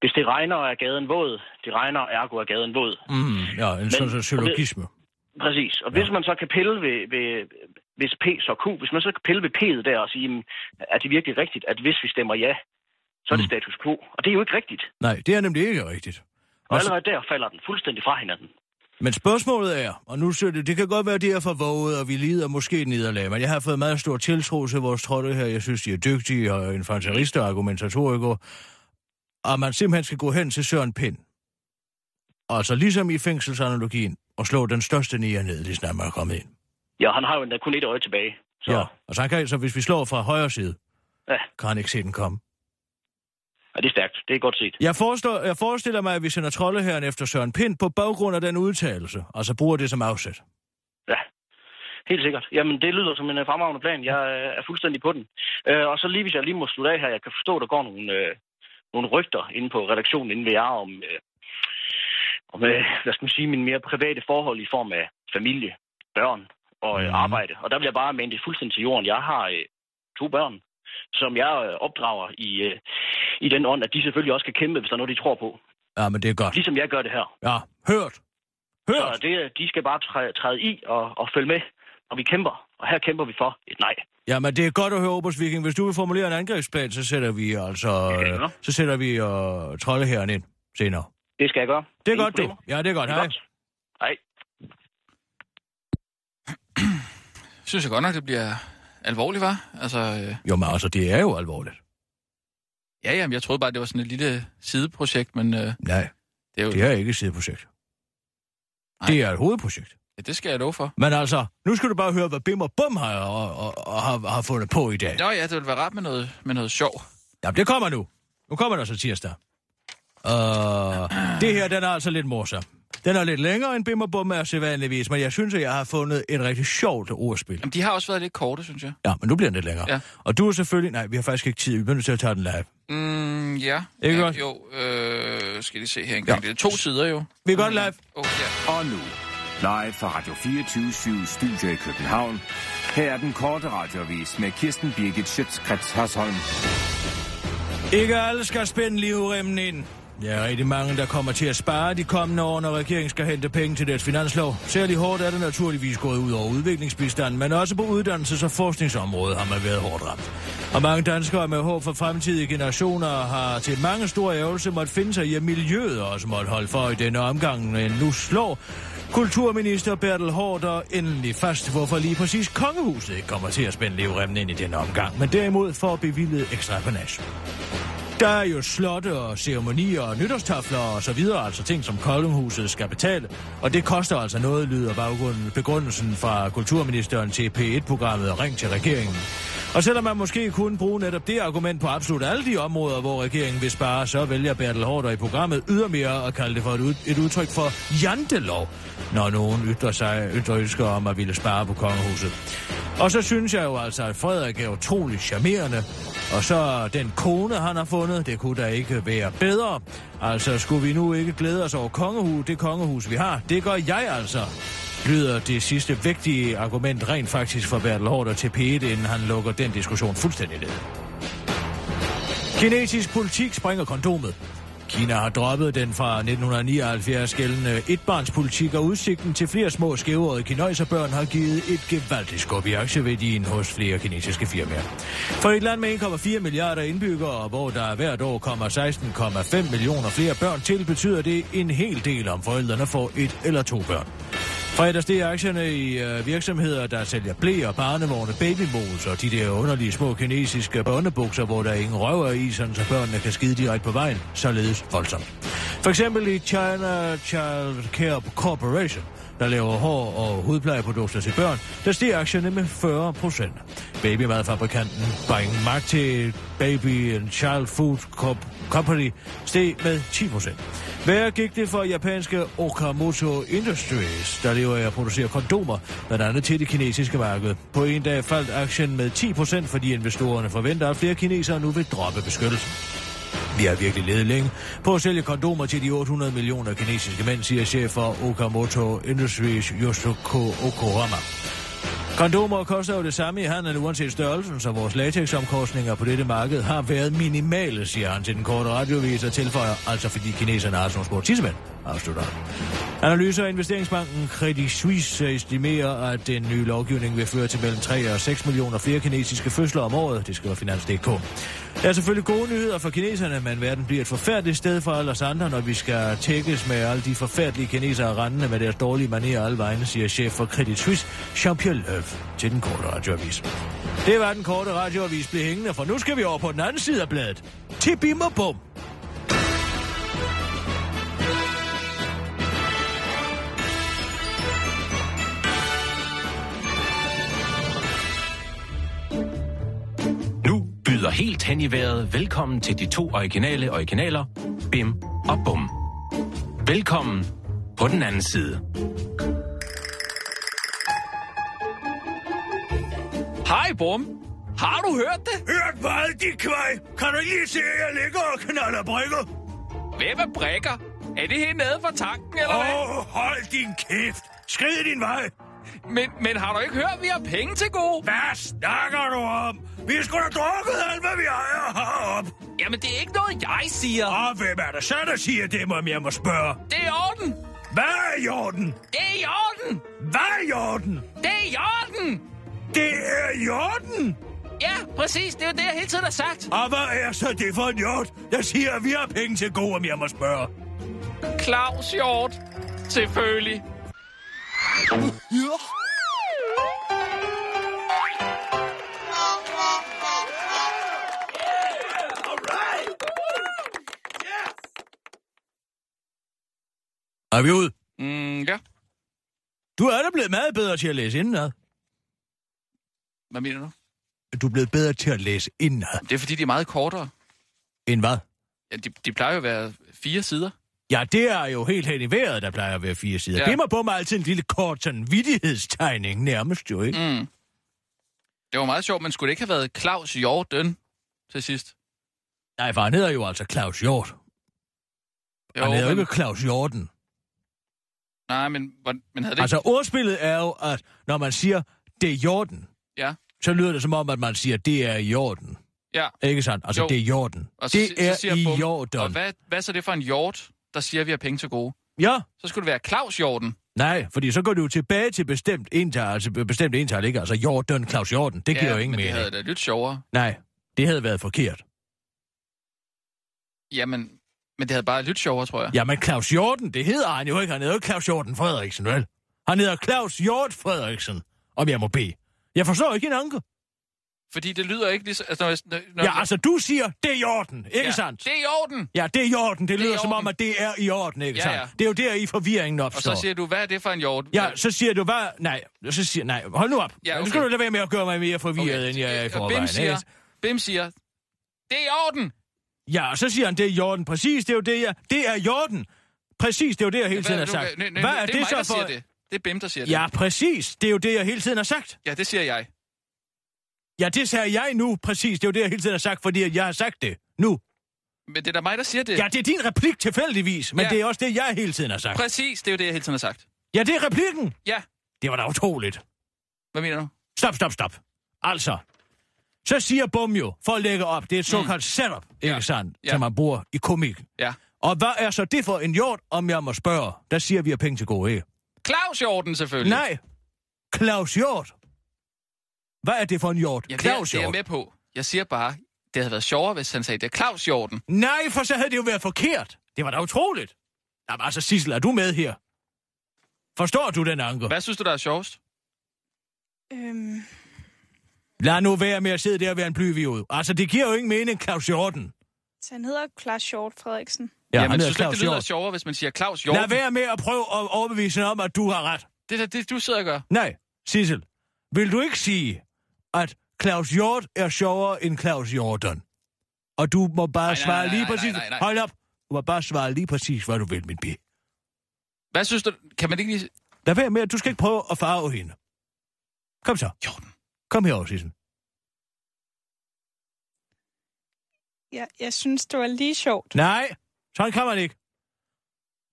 Speaker 10: hvis det regner, er gaden våd. Det regner, ergo er gaden våd.
Speaker 5: Mm, ja, en
Speaker 10: Men-
Speaker 5: sådan så syllogisme.
Speaker 10: Præcis. Og hvis man så kan pille ved, ved hvis P så Q, hvis man så kan pille ved P'et der og sige, jamen, er det virkelig rigtigt, at hvis vi stemmer ja, så er det
Speaker 5: Mm.
Speaker 10: status quo. Og det er jo ikke rigtigt.
Speaker 5: Nej, det er nemlig ikke rigtigt.
Speaker 10: Og
Speaker 5: Og så-
Speaker 10: allerede der falder den fuldstændig fra hinanden.
Speaker 5: Men spørgsmålet er, og nu siger det, det kan godt være, det er for våget, og vi lider måske nederlag, men jeg har fået meget stor tiltro til vores trolde her. Jeg synes, de er dygtige og infanterister og argumentatorikere. Og man simpelthen skal gå hen til Søren Pind. Altså ligesom i fængselsanalogien, og slå den største nier ned, lige snart man er kommet ind.
Speaker 10: Ja, han har jo endda kun et øje tilbage. Så,
Speaker 5: Ja, og så, kan, så hvis vi slår fra højre side,
Speaker 10: Ja.
Speaker 5: kan han ikke se den komme.
Speaker 10: ja, det er stærkt. Det er godt set.
Speaker 5: Jeg, forestår, jeg forestiller mig, at vi sender troldeherren efter Søren Pind på baggrund af den udtalelse, og så bruger det som afsæt.
Speaker 10: Ja, helt sikkert. Jamen, det lyder som en øh, fremragende plan. Jeg øh, er fuldstændig på den. Øh, og så lige hvis jeg lige må slutte af her, jeg kan forstå, at der går nogle, øh, nogle rygter inde på redaktionen inde ved jer om, øh, om øh, hvad skal man sige, mine mere private forhold i form af familie, børn og øh,
Speaker 5: Mhm.
Speaker 10: arbejde. Og der vil jeg bare mene det fuldstændig til jorden. Jeg har øh, to børn, som jeg øh, opdrager i, øh, i den ånd, at de selvfølgelig også kan kæmpe, hvis der er noget, de tror på.
Speaker 5: Ja, men det er godt.
Speaker 10: Ligesom jeg gør det her.
Speaker 5: Ja, hørt. Hørt.
Speaker 10: Så det, de skal bare træde, træde i og, og følge med, og vi kæmper. Og her kæmper vi for et nej.
Speaker 5: Jamen, det er godt at høre, Obers Viking. Hvis du vil formulere en angrebsplan, så sætter vi altså...
Speaker 10: Ja.
Speaker 5: Øh, så sætter vi øh, troldeherren ind senere.
Speaker 10: Det skal jeg gøre.
Speaker 5: Det er
Speaker 10: Ingen
Speaker 5: godt, du. Ja, det er godt.
Speaker 10: Det er
Speaker 5: Hej.
Speaker 10: godt. Hej.
Speaker 4: Synes jeg godt nok, det bliver alvorligt, var? Altså, øh,
Speaker 5: Jo, men altså, det er jo alvorligt.
Speaker 4: ja, jamen, jeg troede bare, det var sådan et lille sideprojekt, men øh,
Speaker 5: Nej,
Speaker 4: det er jo...
Speaker 5: det er ikke et sideprojekt.
Speaker 4: Nej.
Speaker 5: Det er et hovedprojekt.
Speaker 4: Ja, det skal jeg love for.
Speaker 5: Men altså, nu skal du bare høre, hvad Bim og Bum har, og, og, og har, har fundet på i dag.
Speaker 4: Nå ja, det ville være ret med noget, med noget sjov.
Speaker 5: Jamen, det kommer nu. Nu kommer der så tirsdag. Uh, det her, den er altså lidt morsom. Den er lidt længere end Bim og Bum er sædvanligvis, men jeg synes, at jeg har fundet et rigtig sjovt ordspil.
Speaker 4: Jamen, de har også været lidt korte, synes jeg.
Speaker 5: Ja, men nu bliver den lidt længere.
Speaker 4: Ja.
Speaker 5: Og du er selvfølgelig... Nej, vi har faktisk ikke tid. Vi bliver nødt til at tage den live.
Speaker 4: Mm, ja.
Speaker 5: Ikke
Speaker 4: ja,
Speaker 5: godt?
Speaker 4: Jo, øh, skal lige se her engang. Ja. Det er to sider jo.
Speaker 5: Vi er godt live.
Speaker 4: Oh, ja.
Speaker 8: Og nu, live fra Radio 24 Studio i København. Her er den korte radiovis med Kirsten Birgit Schøtzgrads Hasholm.
Speaker 5: Ikke alle skal spænde livremmen ind. Der er rigtig mange, der kommer til at spare de kommende år, når regeringen skal hente penge til deres finanslov. Særligt hårdt er det naturligvis gået ud over udviklingsbistanden, men også på uddannelses- og forskningsområdet har man været hårdt ramt. Og mange danskere med håb for fremtidige generationer har til mange store ærgelse måtte finde sig i, at miljøet også måtte holde for i denne omgang, men nu slår kulturminister Bertel Hårder endelig fast, hvorfor lige præcis kongehuset ikke kommer til at spænde livremmen ind i denne omgang, men derimod får bevillet ekstra panage. Der er jo slotte og ceremonier og nytårstafler og så videre, altså ting, som Koldinghuset skal betale. Og det koster altså noget, lyder baggrunden, begrundelsen fra kulturministeren til P1-programmet Ring til regeringen. Og selvom man måske kunne bruge netop det argument på absolut alle de områder, hvor regeringen vil spare, så vælger Bertel Hårder i programmet ydermere at kalde det for et, ud, et udtryk for jantelov, når nogen ytrer sig ytrer ønsker om at ville spare på kongehuset. Og så synes jeg jo altså, at Frederik er utrolig charmerende. Og så den kone, han har fundet, det kunne da ikke være bedre. Altså, skulle vi nu ikke glæde os over kongehus, det kongehus, vi har? Det gør jeg altså lyder det sidste vigtige argument rent faktisk for Bertel Hårder til P1, inden han lukker den diskussion fuldstændig ned. Kinesisk politik springer kondomet. Kina har droppet den fra 1979 gældende etbarnspolitik, og udsigten til flere små skæveårede kinøjserbørn har givet et gevaldigt skub i aktieværdien hos flere kinesiske firmaer. For et land med 1,4 milliarder indbyggere, hvor der hvert år kommer 16,5 millioner flere børn til, betyder det en hel del, om forældrene får et eller to børn. Fredag steg aktierne i øh, virksomheder, der sælger blæer, barnevogne, babymos og de der underlige små kinesiske børnebukser, hvor der ingen røver i, sådan så børnene kan skide direkte på vejen, således voldsomt. For eksempel i China Child Care Corporation, der laver hår- og hudplejeprodukter til børn, der stiger aktierne med 40 procent. Babymadfabrikanten Bang Mark til Baby and Child Food Corp- Company steg med 10 procent. Hvad gik det for japanske Okamoto Industries, der lever af at producere kondomer, blandt andet til det kinesiske marked. På en dag faldt aktien med 10 procent, fordi investorerne forventer, at flere kinesere nu vil droppe beskyttelsen. Vi har virkelig ledet længe på at sælge kondomer til de 800 millioner kinesiske mænd, siger chef for Okamoto Industries Yoshiko Okohama. Kondomer koster jo det samme i handel, uanset størrelsen, så vores latexomkostninger på dette marked har været minimale, siger han til den korte radiovis og tilføjer, altså fordi kineserne har sådan nogle små tissemænd, afslutter han. Analyser af investeringsbanken Credit Suisse estimerer, at den nye lovgivning vil føre til mellem 3 og 6 millioner flere kinesiske fødsler om året, det skriver Finans.dk. Der er selvfølgelig gode nyheder for kineserne, men verden bliver et forfærdeligt sted for alle os andre, når vi skal tækkes med alle de forfærdelige kinesere rendende med deres dårlige manerer alle vegne, siger chef for Credit Suisse, Jean-Pierre Løv, til den korte radioavis. Det var den korte radioavis blev hængende, for nu skal vi over på den anden side af bladet. Til bim og bum.
Speaker 8: Helt hen i vejret velkommen til de to originale originaler, Bim og Bum. Velkommen på den anden side.
Speaker 4: Hej, Bum. Har du hørt det?
Speaker 5: Hørt hvad, de kvej? Kan du lige se, at jeg ligger og knaller brikker?
Speaker 4: Hvem er brækker? Er det helt nede for tanken, eller hvad?
Speaker 5: Åh, oh, hold din kæft. Skrid din vej.
Speaker 4: Men, men har du ikke hørt, at vi har penge til gode?
Speaker 5: Hvad snakker du om? Vi har sgu da drukket alt, hvad vi ejer heroppe.
Speaker 4: Jamen, det er ikke noget, jeg siger.
Speaker 5: Og hvem er der så, der siger det, om jeg må spørge?
Speaker 4: Det er i orden.
Speaker 5: Hvad er i orden?
Speaker 4: Det er i orden.
Speaker 5: Hvad er i orden?
Speaker 4: Det er i orden.
Speaker 5: Det er i orden?
Speaker 4: Ja, præcis. Det er jo det, jeg hele tiden har sagt.
Speaker 5: Og hvad er så det for en hjort, der siger, at vi har penge til gode, om jeg må spørge?
Speaker 4: Claus Hjort. Selvfølgelig.
Speaker 5: Er vi ude?
Speaker 4: Mm, ja.
Speaker 5: Du er da blevet meget bedre til at læse indenad.
Speaker 4: Hvad mener du?
Speaker 5: Du er blevet bedre til at læse indenad.
Speaker 4: Det er, fordi de er meget kortere.
Speaker 5: End hvad?
Speaker 4: Ja, de, de plejer jo at være fire sider.
Speaker 5: Ja, det er jo helt hen i vejret, der plejer at være fire sider. Ja. Det må på mig altid en lille kort sådan vidighedstegning, nærmest jo, ikke?
Speaker 4: Mm. Det var meget sjovt, men skulle det ikke have været Claus Hjorten til sidst?
Speaker 5: Nej, for han hedder jo altså Claus Hjort.
Speaker 4: Jo,
Speaker 5: han hedder jo
Speaker 4: men,
Speaker 5: ikke Claus Hjorten.
Speaker 4: Nej, men, men havde det
Speaker 5: Altså, ordspillet er jo, at når man siger, det er Hjorten,
Speaker 4: Ja,
Speaker 5: så lyder det som om, at man siger, det er i orden.
Speaker 4: ja.
Speaker 5: Ikke sandt? Altså,
Speaker 4: Jo.
Speaker 5: det er i orden.
Speaker 4: Og så,
Speaker 5: det
Speaker 4: så
Speaker 5: er
Speaker 4: siger
Speaker 5: i
Speaker 4: Bum,
Speaker 5: orden.
Speaker 4: Og hvad, hvad er så det for en hjort, der siger, at vi har penge til gode?
Speaker 5: Ja,
Speaker 4: Så skulle det være Claus Hjorten.
Speaker 5: nej, fordi så går du tilbage til bestemt ental, altså bestemt ental, ikke? Altså, Jordan, Claus Hjorten, det giver
Speaker 4: ja,
Speaker 5: jo ingen
Speaker 4: men det havde da lidt sjovere.
Speaker 5: Nej, det havde været forkert.
Speaker 4: Jamen, men det havde bare lidt sjovere, tror jeg.
Speaker 5: Jamen, Claus Hjorten, det hedder han jo ikke. Han hedder jo ikke Claus Hjorten Frederiksen, vel? Han hedder Claus Hjort Frederiksen, om jeg må bede. Jeg forstår ikke en anke.
Speaker 4: Fordi det lyder ikke ligesom... Altså, når, når,
Speaker 5: Ja, altså, du siger, det er i orden, ikke
Speaker 4: ja,
Speaker 5: sandt?
Speaker 4: Det er i orden.
Speaker 5: Ja, det er i orden. Det
Speaker 4: Det er
Speaker 5: lyder
Speaker 4: i
Speaker 5: som om,
Speaker 4: orden.
Speaker 5: at det er i orden, ikke
Speaker 4: Ja,
Speaker 5: sandt?
Speaker 4: ja.
Speaker 5: Det er jo der, i forvirringen
Speaker 4: Og
Speaker 5: opstår.
Speaker 4: så siger du, hvad er det for en hjort?
Speaker 5: Ja, så siger du, hvad... Nej, så siger... Nej, hold nu op.
Speaker 4: Ja,
Speaker 5: Nu
Speaker 4: okay.
Speaker 5: skal du lade være med at gøre mig mere forvirret, end jeg er i
Speaker 4: Og
Speaker 5: forvejen.
Speaker 4: Bim siger,
Speaker 5: ikke?
Speaker 4: Bim siger, det er i orden.
Speaker 5: Ja, og så siger han, det er i orden. Præcis, det er jo det, jeg... Det er i orden. Præcis, det er jo det, jeg hele tiden har sagt.
Speaker 4: nu- nu-
Speaker 5: Hvad er
Speaker 4: det
Speaker 5: så for...
Speaker 4: Det er Bim, der siger det.
Speaker 5: Ja, præcis. Det er jo det, jeg hele tiden har sagt.
Speaker 4: Ja, det siger jeg.
Speaker 5: Ja, det sagde jeg nu, præcis. Det er jo det, jeg hele tiden har sagt, fordi jeg har sagt det. Nu.
Speaker 4: Men det er da mig, der siger det.
Speaker 5: Ja, det er din replik tilfældigvis, men
Speaker 4: Ja.
Speaker 5: det er også det, jeg hele tiden har sagt.
Speaker 4: Præcis, det er jo det, jeg hele tiden har sagt.
Speaker 5: Ja, det er replikken.
Speaker 4: Ja,
Speaker 5: Det var da utroligt.
Speaker 4: hvad mener du?
Speaker 5: Stop, stop, stop. Altså, så siger Bum jo, for at lægge op, det er et såkaldt mm. setup, ikke
Speaker 4: Ja.
Speaker 5: sandt,
Speaker 4: Ja.
Speaker 5: som man bruger i komik.
Speaker 4: Ja.
Speaker 5: Og hvad er så det for en hjort, om jeg må spørge? Der siger vi, at penge til gode, ikke?
Speaker 4: Claus Hjorten, selvfølgelig.
Speaker 5: Nej, Claus Hjort. Hvad er det for en hjort?
Speaker 4: ja, det, er,
Speaker 5: Claus
Speaker 4: det er jeg
Speaker 5: Hjort.
Speaker 4: med på. Jeg siger bare, det havde været sjovere, hvis han sagde, det er Claus Hjorten.
Speaker 5: Nej, for så havde det jo været forkert. Det var da utroligt. Jamen altså, Sissel, er du med her? Forstår du den anker?
Speaker 4: Hvad synes du, der er sjovest?
Speaker 6: Øhm,
Speaker 5: Lad nu være med at sidde der og være en blyviod. Altså, det giver jo ingen mening, Claus Hjorten.
Speaker 6: så han hedder Claus Short Frederiksen.
Speaker 5: Ja,
Speaker 4: Jamen,
Speaker 5: han hedder
Speaker 4: synes
Speaker 5: Claus
Speaker 4: det lyder
Speaker 5: Hjort.
Speaker 4: sjovere, hvis man siger Claus Hjorten?
Speaker 5: Lad være med at prøve at overbevise om, at du har ret.
Speaker 4: Det er det, du sidder og gør.
Speaker 5: Nej, Sissel, vil du ikke sige, at Claus Hjort er sjovere end Claus Hjorten? Og du må bare
Speaker 4: Nej, nej,
Speaker 5: svare
Speaker 4: nej,
Speaker 5: lige
Speaker 4: nej,
Speaker 5: præcis...
Speaker 4: nej, nej, nej.
Speaker 5: Hold op. Du må bare svare lige præcis, hvad du vil, min bi.
Speaker 4: Hvad synes du? Kan man ikke lige...
Speaker 5: Lad være med, at du skal ikke prøve at farve hende. Kom så.
Speaker 4: Hjorten.
Speaker 5: Kom herover, Sissel.
Speaker 6: Ja, jeg synes, det var lige sjovt.
Speaker 5: Nej, sådan kan man ikke.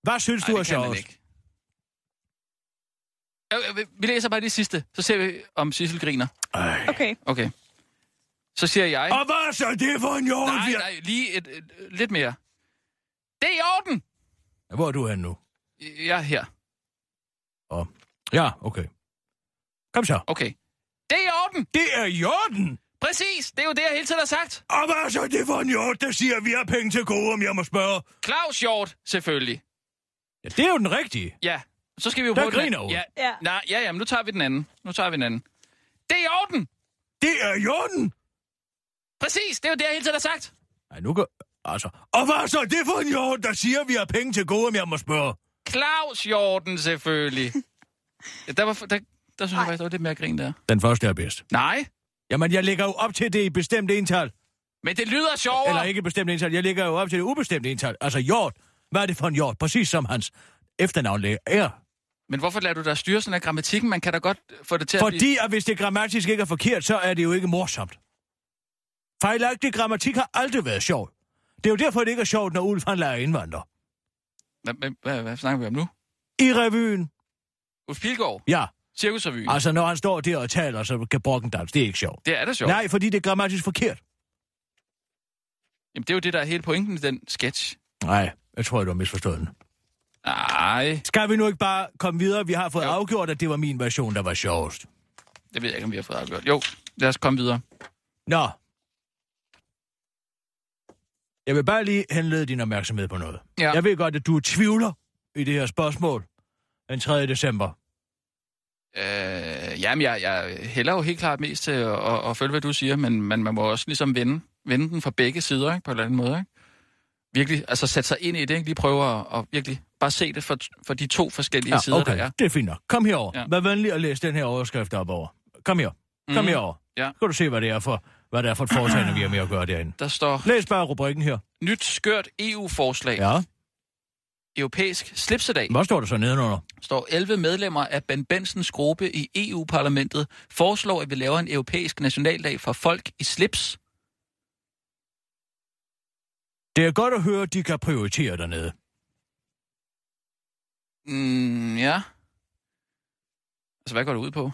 Speaker 5: Hvad synes
Speaker 4: Nej,
Speaker 5: du er
Speaker 4: det kan man
Speaker 5: sjovest?
Speaker 4: ikke. Øh, øh, Vi læser bare det sidste, så ser vi, om Sissel griner.
Speaker 5: Ej.
Speaker 6: Okay.
Speaker 4: Okay. Så siger jeg...
Speaker 5: Og hvad så det for en hjort?
Speaker 4: Nej, nej, lige et, et, lidt mere. Det er i orden!
Speaker 5: Hvor er du henne nu?
Speaker 4: Jeg er her.
Speaker 5: Og... Ja, okay. Kom så.
Speaker 4: Okay. Det er i orden!
Speaker 5: Det er i orden!
Speaker 4: Præcis! Det er jo det, jeg hele tiden har sagt.
Speaker 5: Og hvad så er det for en hjort, der siger, at vi har penge til gode, om jeg må spørge?
Speaker 4: Claus Hjort, selvfølgelig.
Speaker 5: Ja, det er jo den rigtige.
Speaker 4: Ja, så skal vi jo
Speaker 5: Der
Speaker 4: på den
Speaker 5: griner hun.
Speaker 4: Ja,
Speaker 6: Ja.
Speaker 4: nej, ja, ja, men nu tager vi den anden. Nu tager vi den anden. Det er i orden!
Speaker 5: Det er i orden!
Speaker 4: Præcis, det er jo det, jeg hele tiden har sagt.
Speaker 5: Nej, nu går... Altså... Og hvad så er det for en hjort, der siger, at vi har penge til gode, om jeg må spørge?
Speaker 4: Claus Hjorten, selvfølgelig. ja, der, var, der, der synes jeg faktisk, der var lidt mere grin der.
Speaker 5: Den første er bedst.
Speaker 4: Nej,
Speaker 5: Jamen, jeg lægger jo op til det i bestemt ental.
Speaker 4: men det lyder sjovere.
Speaker 5: Eller ikke bestemt ental. Jeg lægger jo op til det ubestemte ental. Altså hjort. Hvad er det for en hjort? Præcis som hans efternavn er.
Speaker 4: Men hvorfor lader du dig styre sådan af grammatikken? Man kan da godt få det til at blive...
Speaker 5: Fordi at hvis det grammatisk ikke er forkert, så er det jo ikke morsomt. Fejlagtig grammatik har aldrig været sjovt. Det er jo derfor, det ikke er sjovt, når Ulf han lærer indvandrer.
Speaker 4: Hvad, hvad, hvad, hvad snakker vi om nu?
Speaker 5: I revyen,
Speaker 4: Ulf Pilgaard,
Speaker 5: ja.
Speaker 4: Cirkusrevyen.
Speaker 5: Altså, når han står der og taler, så kan brokken dans. Det er ikke sjovt.
Speaker 4: Det er da sjovt.
Speaker 5: Nej, fordi det er grammatisk forkert.
Speaker 4: Jamen, det er jo det, der er hele pointen i den sketch.
Speaker 5: Nej, jeg tror, du har misforstået den.
Speaker 4: Nej,
Speaker 5: Skal vi nu ikke bare komme videre? Vi har fået
Speaker 4: Jo.
Speaker 5: afgjort, at det var min version, der var sjovest.
Speaker 4: det ved jeg ikke, om vi har fået afgjort. Jo, lad os komme videre.
Speaker 5: Nå. Jeg vil bare lige henlede din opmærksomhed på noget.
Speaker 4: Ja.
Speaker 5: Jeg ved godt, at du tvivler i det her spørgsmål den 3. december.
Speaker 4: Øh, jamen, jeg, jeg hælder jo helt klart mest til at, at, at følge, hvad du siger, men, men man må også ligesom vende, vende den fra begge sider, ikke? på en eller anden måde. Ikke? Virkelig, altså sætte sig ind i det, ikke? lige prøve at, at virkelig bare se det for, for de to forskellige
Speaker 5: Ja,
Speaker 4: sider,
Speaker 5: okay,
Speaker 4: der er.
Speaker 5: det er fint nok. Kom herover.
Speaker 4: Ja.
Speaker 5: Vær venlig at læse den her overskrift op over. Kom her. Kom
Speaker 4: Mhm.
Speaker 5: herover.
Speaker 4: Ja.
Speaker 5: Skal du se, hvad det er for, hvad det er for et foretagende, vi har med at gøre derinde.
Speaker 4: Der står,
Speaker 5: Læs bare rubrikken her.
Speaker 4: nyt skørt EU-forslag, ja.
Speaker 5: Ja.
Speaker 4: europæisk slipsedag.
Speaker 5: Hvad står der så nedenunder?
Speaker 4: står 11 medlemmer af Ben Bensens gruppe i EU-parlamentet foreslår, at vi laver en europæisk nationaldag for folk i slips.
Speaker 5: Det er godt at høre, at de kan prioritere dernede.
Speaker 4: Mm, ja. Altså, hvad går det ud på?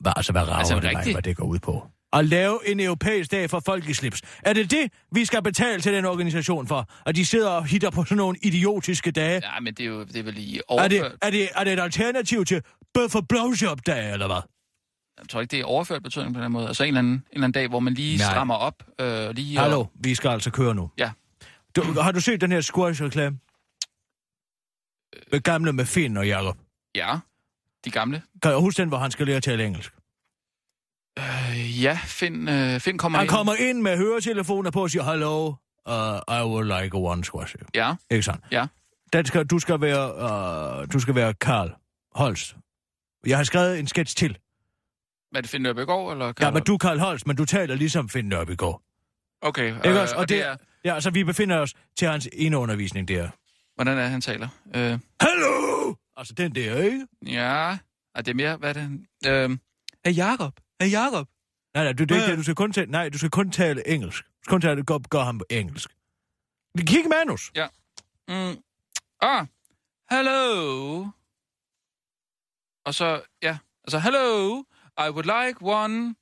Speaker 5: Hvad, altså, hvad rager
Speaker 4: Altså,
Speaker 5: det mig, hvad det går ud på? At lave en europæisk dag for folk i slips. Er det det, vi skal betale til den organisation for? At de sidder og hitter på sådan nogle idiotiske dage?
Speaker 4: Ja, men det er jo det er vel
Speaker 5: Er
Speaker 4: overført...
Speaker 5: det, er, det, er det et alternativ til bøf for blowjob-dag, eller hvad?
Speaker 4: Jeg tror ikke, det er overført betydning på den måde. Altså en eller anden, en eller anden dag, hvor man lige
Speaker 5: Nej.
Speaker 4: strammer op. Øh, lige og-
Speaker 5: Hallo, vi skal altså køre nu.
Speaker 4: Ja.
Speaker 5: Du, har du set den her squash-reklame? Det gamle med Finn og Jacob.
Speaker 4: Ja, de gamle.
Speaker 5: Kan jeg huske den, hvor han skal lære at tale engelsk?
Speaker 4: Øh, ja, Finn, øh, Finn kommer
Speaker 5: Han
Speaker 4: ind.
Speaker 5: kommer ind med høretelefoner på og siger, Hello, uh, I would like a one squash.
Speaker 4: Ja,
Speaker 5: Ikke sandt?
Speaker 4: Ja.
Speaker 5: Den skal, du skal være, uh, du skal være Karl Holst. Jeg har skrevet en sketch til.
Speaker 4: er det Finn Nørbegaard, eller?
Speaker 5: Ja, men du er Karl Holst, men du taler ligesom Finn Nørbegaard.
Speaker 4: Okay,
Speaker 5: Ikke også?
Speaker 4: og, det er...
Speaker 5: Ja, så vi befinder os til hans ene undervisning der.
Speaker 4: Hvordan er det, han taler? Øh,
Speaker 5: Hello! Altså den der, ikke?
Speaker 4: ja, er det er mere, hvad er det? Øh, hey Jakob, hey Jakob.
Speaker 5: Nej, nej, du, det er ikke. Du skal kun tale, nej, du skal kun tale engelsk. Du skal kun tale, gør, gør ham på engelsk. Kig manus.
Speaker 4: Mm. Ah, hello. Og så, ja, altså, hello, I would like one...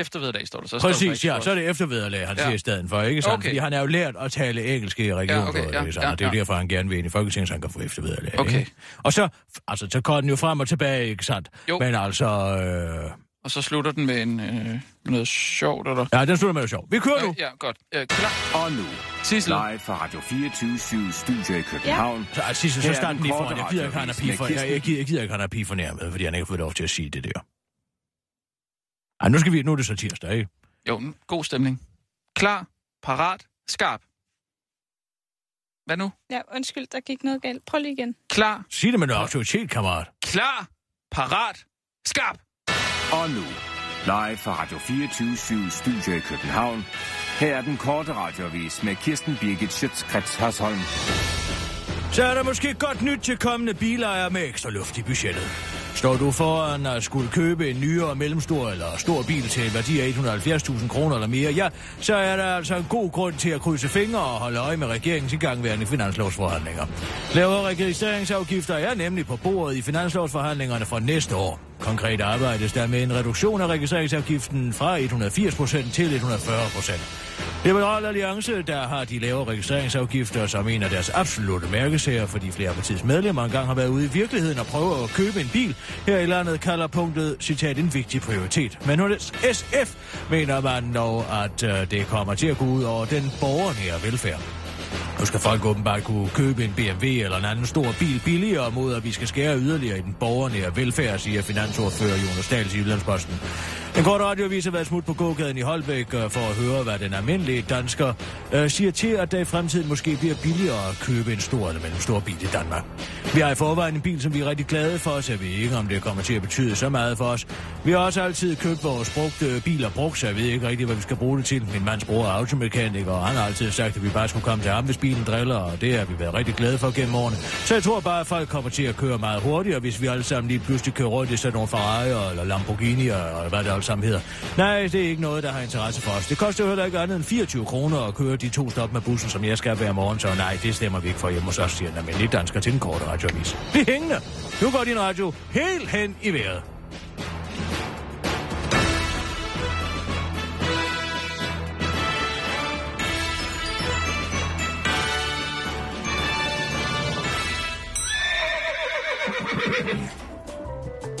Speaker 4: Efterveddag står der så.
Speaker 5: Præcis, ja, så er det eftervederlag, han
Speaker 4: Ja.
Speaker 5: ja. siger i stedet for, ikke sandt?
Speaker 4: Okay.
Speaker 5: Fordi han er jo lært at tale engelsk i regionen,
Speaker 4: Ja, okay, ja,
Speaker 5: ikke sandt?
Speaker 4: ja,
Speaker 5: og det er jo
Speaker 4: ja.
Speaker 5: derfor, han gerne vil ind i Folketinget, så han kan få eftervederlag.
Speaker 4: Okay.
Speaker 5: Ikke? Og så, altså, så går den jo frem og tilbage, ikke sandt?
Speaker 4: Jo.
Speaker 5: Men altså, øh,
Speaker 4: Og så slutter den med en, øh, noget sjovt, eller?
Speaker 5: ja, den slutter med det sjov. Vi kører nu.
Speaker 4: Ja, godt. Øh, klar.
Speaker 8: Og nu,
Speaker 4: Sissel.
Speaker 8: live fra Radio 24 Studio i København.
Speaker 5: Så, altså, sidst, så
Speaker 8: Her er
Speaker 5: start
Speaker 8: den
Speaker 5: lige foran. Jeg gider ikke, han er pige
Speaker 8: med
Speaker 5: for, jeg, jeg, gider, jeg gider ikke, han er pige for nærmest, fordi han ikke har fået lov til at sige det der. Ej, nu skal vi, nu er det så tirsdag, ikke?
Speaker 4: Jo, god stemning. Klar, parat, skarp. Hvad nu?
Speaker 6: Ja, undskyld, der gik noget galt. Prøv lige igen.
Speaker 4: Klar,
Speaker 5: Sig det med noget autoritet, kammerat.
Speaker 4: klar, parat, skarp.
Speaker 8: Og nu, live fra Radio 24 Studio i København. Her er den korte radioavis med Kirsten Birgit Schøtzgrads Hasholm.
Speaker 5: Så er der måske godt nyt til kommende bilejere med ekstra luft i budgettet. Står du foran at skulle købe en nyere, mellemstor eller stor bil til en værdi af 170.000 kroner eller mere, ja, så er der altså en god grund til at krydse fingre og holde øje med regeringens igangværende finanslovsforhandlinger. Lavere registreringsafgifter er nemlig på bordet i finanslovsforhandlingerne for næste år. Konkret arbejdes der med en reduktion af registreringsafgiften fra 180% til 140%. Liberal Alliance, der har de lavere registreringsafgifter som en af deres absolutte mærkesager, fordi flere partiets medlemmer engang har været ude i virkeligheden og prøver at købe en bil. Her i landet kalder punktet, citat, en vigtig prioritet. Men hos SF mener man dog, at øh, det kommer til at gå ud over den borgernære velfærd. Nu skal folk åbenbart kunne købe en BMW eller en anden stor bil billigere mod, at vi skal skære yderligere i den borgernære velfærd, siger finansordfører Jonas Dahl i Jyllandsposten. En kort radiovis har været smut på gågaden i Holbæk øh, for at høre, hvad den almindelige dansker øh, siger til, at det i fremtiden måske bliver billigere at købe en stor eller mellemstor bil i Danmark. Vi har i forvejen en bil, som vi er rigtig glade for, så jeg ved ikke, om det kommer til at betyde så meget for os. Vi har også altid købt vores brugte øh, biler brugt, så jeg ved ikke rigtig, hvad vi skal bruge det til. Min mands bror er automekaniker, og han har altid sagt, at vi bare skulle komme til ham, hvis bilen driller, og det har vi været rigtig glade for gennem årene. Så jeg tror bare, at folk kommer til at køre meget hurtigere, hvis vi alle sammen lige pludselig kører rundt i sådan nogle Ferrari eller Lamborghini, og hvad det alle sammen hedder. Nej, det er ikke noget, der har interesse for os. Det koster jo heller ikke andet end 24 kroner at køre de to stop med bussen, som jeg skal hver morgen, så nej, det stemmer vi ikke for hjemme hos os, siger den almindelige dansker til den korte radioavis. Bliv hængende! Nu går din radio helt hen i vejret.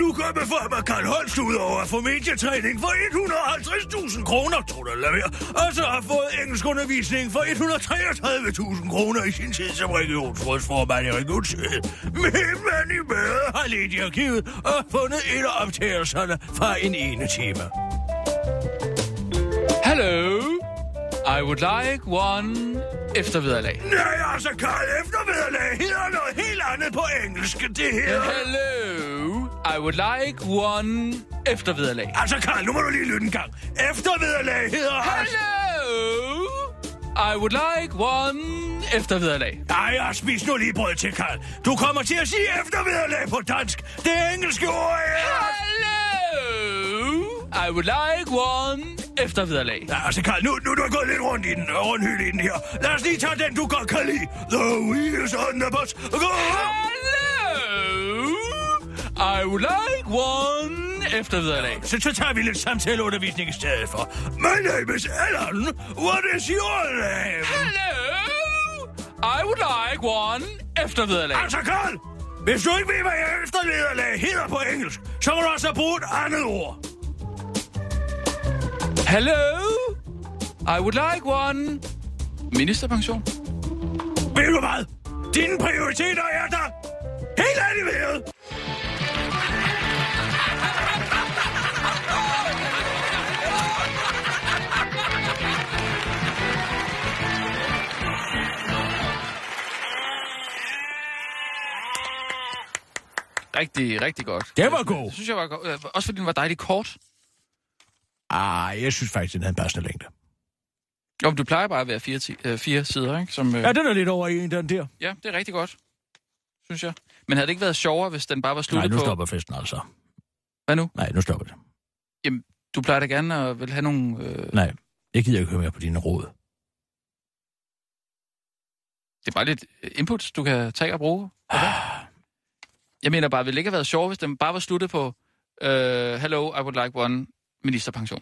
Speaker 5: Nu frem, at Karl Holst ud over få medietræning for 150.000 kroner, tror du lade være, og så har fået engelskundervisning for 133.000 kroner i sin tid som regionsrådsformand i Regionsøget. Men man i møde har lidt i arkivet og fundet et af optagelserne fra en ene time.
Speaker 4: Hello. I would like one eftervederlag.
Speaker 5: Nej, altså, Karl, eftervederlag hedder noget helt andet på engelsk. Det hedder...
Speaker 4: Hello. I would like one eftervederlag.
Speaker 5: Altså, Karl, nu må du lige lytte en gang. Eftervederlag hedder...
Speaker 4: Hello. I would like one eftervederlag.
Speaker 5: Ej, jeg spis nu lige brød til, Karl. Du kommer til at sige eftervederlag på dansk. Det engelske ord er...
Speaker 4: Hello. I would like one eftervederlag.
Speaker 5: Ja, altså, Karl, nu, nu er du gået lidt rundt i den, rundhylde i den her. Lad os lige tage den, du godt kan lide. The wheels on the bus. Go!
Speaker 4: Hello. I would like one eftervederlag.
Speaker 5: Så, så tager vi lidt samtaleundervisning i stedet for. My name is Alan. What is your name?
Speaker 4: Hello. I would like one eftervederlag.
Speaker 5: Altså, Karl, hvis du ikke ved, hvad jeg eftervederlag hedder på engelsk, så må du også bruge et andet ord.
Speaker 4: Hello. I would like one ministerpension.
Speaker 5: Ved du hvad? Dine prioriteter er der helt animeret.
Speaker 4: Rigtig, rigtig godt.
Speaker 5: Det var god.
Speaker 4: Det synes jeg var godt. Øh, Også fordi den var dejligt kort.
Speaker 5: Ah, jeg synes faktisk, den havde en passende længde.
Speaker 4: Jo, men du plejer bare at være fire, ti, øh, fire sider, ikke? Som, øh...
Speaker 5: Ja, den er lidt over i en, den der.
Speaker 4: Ja, det er rigtig godt. Synes jeg. Men havde det ikke været sjovere, hvis den bare var sluttet
Speaker 5: Nej, nu
Speaker 4: på...
Speaker 5: stopper festen altså.
Speaker 4: Hvad nu?
Speaker 5: Nej, nu stopper det.
Speaker 4: Jamen, du plejer da gerne at vil have nogle... Øh...
Speaker 5: Nej, jeg gider ikke høre mere på dine råd.
Speaker 4: Det er bare lidt øh, input, du kan tage og bruge. Okay? Jeg mener bare, ville det ikke have været sjovt, hvis den bare var sluttet på øh, Hello, I would like one ministerpension.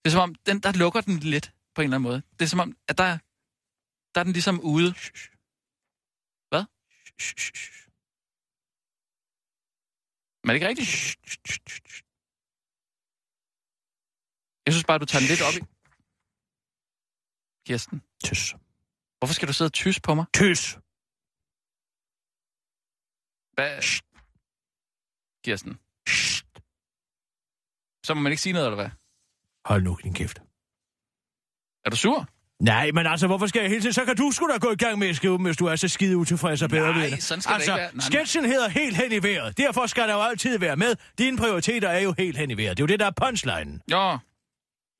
Speaker 4: Det er som om, den, der lukker den lidt på en eller anden måde. Det er som om, at der, der er den ligesom ude. Hvad? Men er det ikke rigtigt? Jeg synes bare, du tager den lidt op i... Kirsten.
Speaker 5: Tys.
Speaker 4: Hvorfor skal du sidde og tys på mig?
Speaker 5: Tys.
Speaker 4: Hvad? Kirsten. Så må man ikke sige noget, eller hvad?
Speaker 5: Hold nu din kæft.
Speaker 4: Er du sur?
Speaker 5: Nej, men altså, hvorfor skal jeg hele tiden? Så kan du sgu da gå i gang med at skrive, dem, hvis du er så skide utilfreds og bedre
Speaker 4: Nej,
Speaker 5: det.
Speaker 4: sådan skal det
Speaker 5: altså,
Speaker 4: ikke være. Nej, nej.
Speaker 5: sketchen hedder helt hen i vejret. Derfor skal der jo altid være med. Dine prioriteter er jo helt hen i vejret. Det er jo det, der er punchlinen.
Speaker 4: Ja.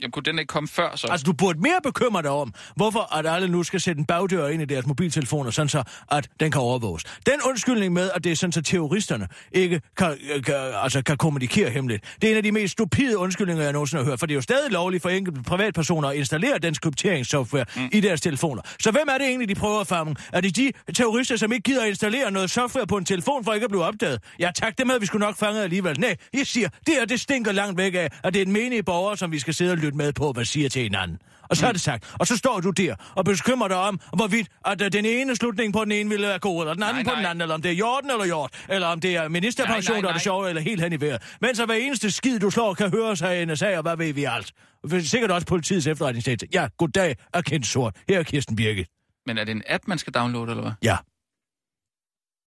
Speaker 4: Jamen, kunne den ikke komme før så?
Speaker 5: Altså, du burde mere bekymre dig om, hvorfor at alle nu skal sætte en bagdør ind i deres mobiltelefoner, sådan så, at den kan overvåges. Den undskyldning med, at det er sådan, så terroristerne ikke kan, øh, kan, altså, kan kommunikere hemmeligt, det er en af de mest stupide undskyldninger, jeg nogensinde har hørt, for det er jo stadig lovligt for enkelte privatpersoner at installere den krypteringssoftware mm. i deres telefoner. Så hvem er det egentlig, de prøver at fange? Er det de terrorister, som ikke gider at installere noget software på en telefon, for ikke at blive opdaget? Ja tak, det havde vi skulle nok fange alligevel. Nej, jeg siger, det er det stinker langt væk af, at det er en menige borger, som vi skal sidde og lytte med på, hvad siger til hinanden. Og så er det sagt. Og så står du der og bekymrer dig om, hvorvidt at øh, den ene slutning på den ene ville være god, eller den anden
Speaker 4: Nej,
Speaker 5: på den
Speaker 4: nej.
Speaker 5: anden, eller om det er Jorden eller Jord, eller om det er ministerpension,
Speaker 4: Nej, nej,
Speaker 5: der er det sjove, eller helt hen i vejret. Men så hver eneste skid, du slår, kan høres af NSA, og hvad ved vi alt. Sikkert også politiets efterretningstjeneste. Ja, goddag, er kendt sort. Her er Kirsten Birgit.
Speaker 4: Men er det en app, man skal downloade, eller hvad?
Speaker 5: Ja.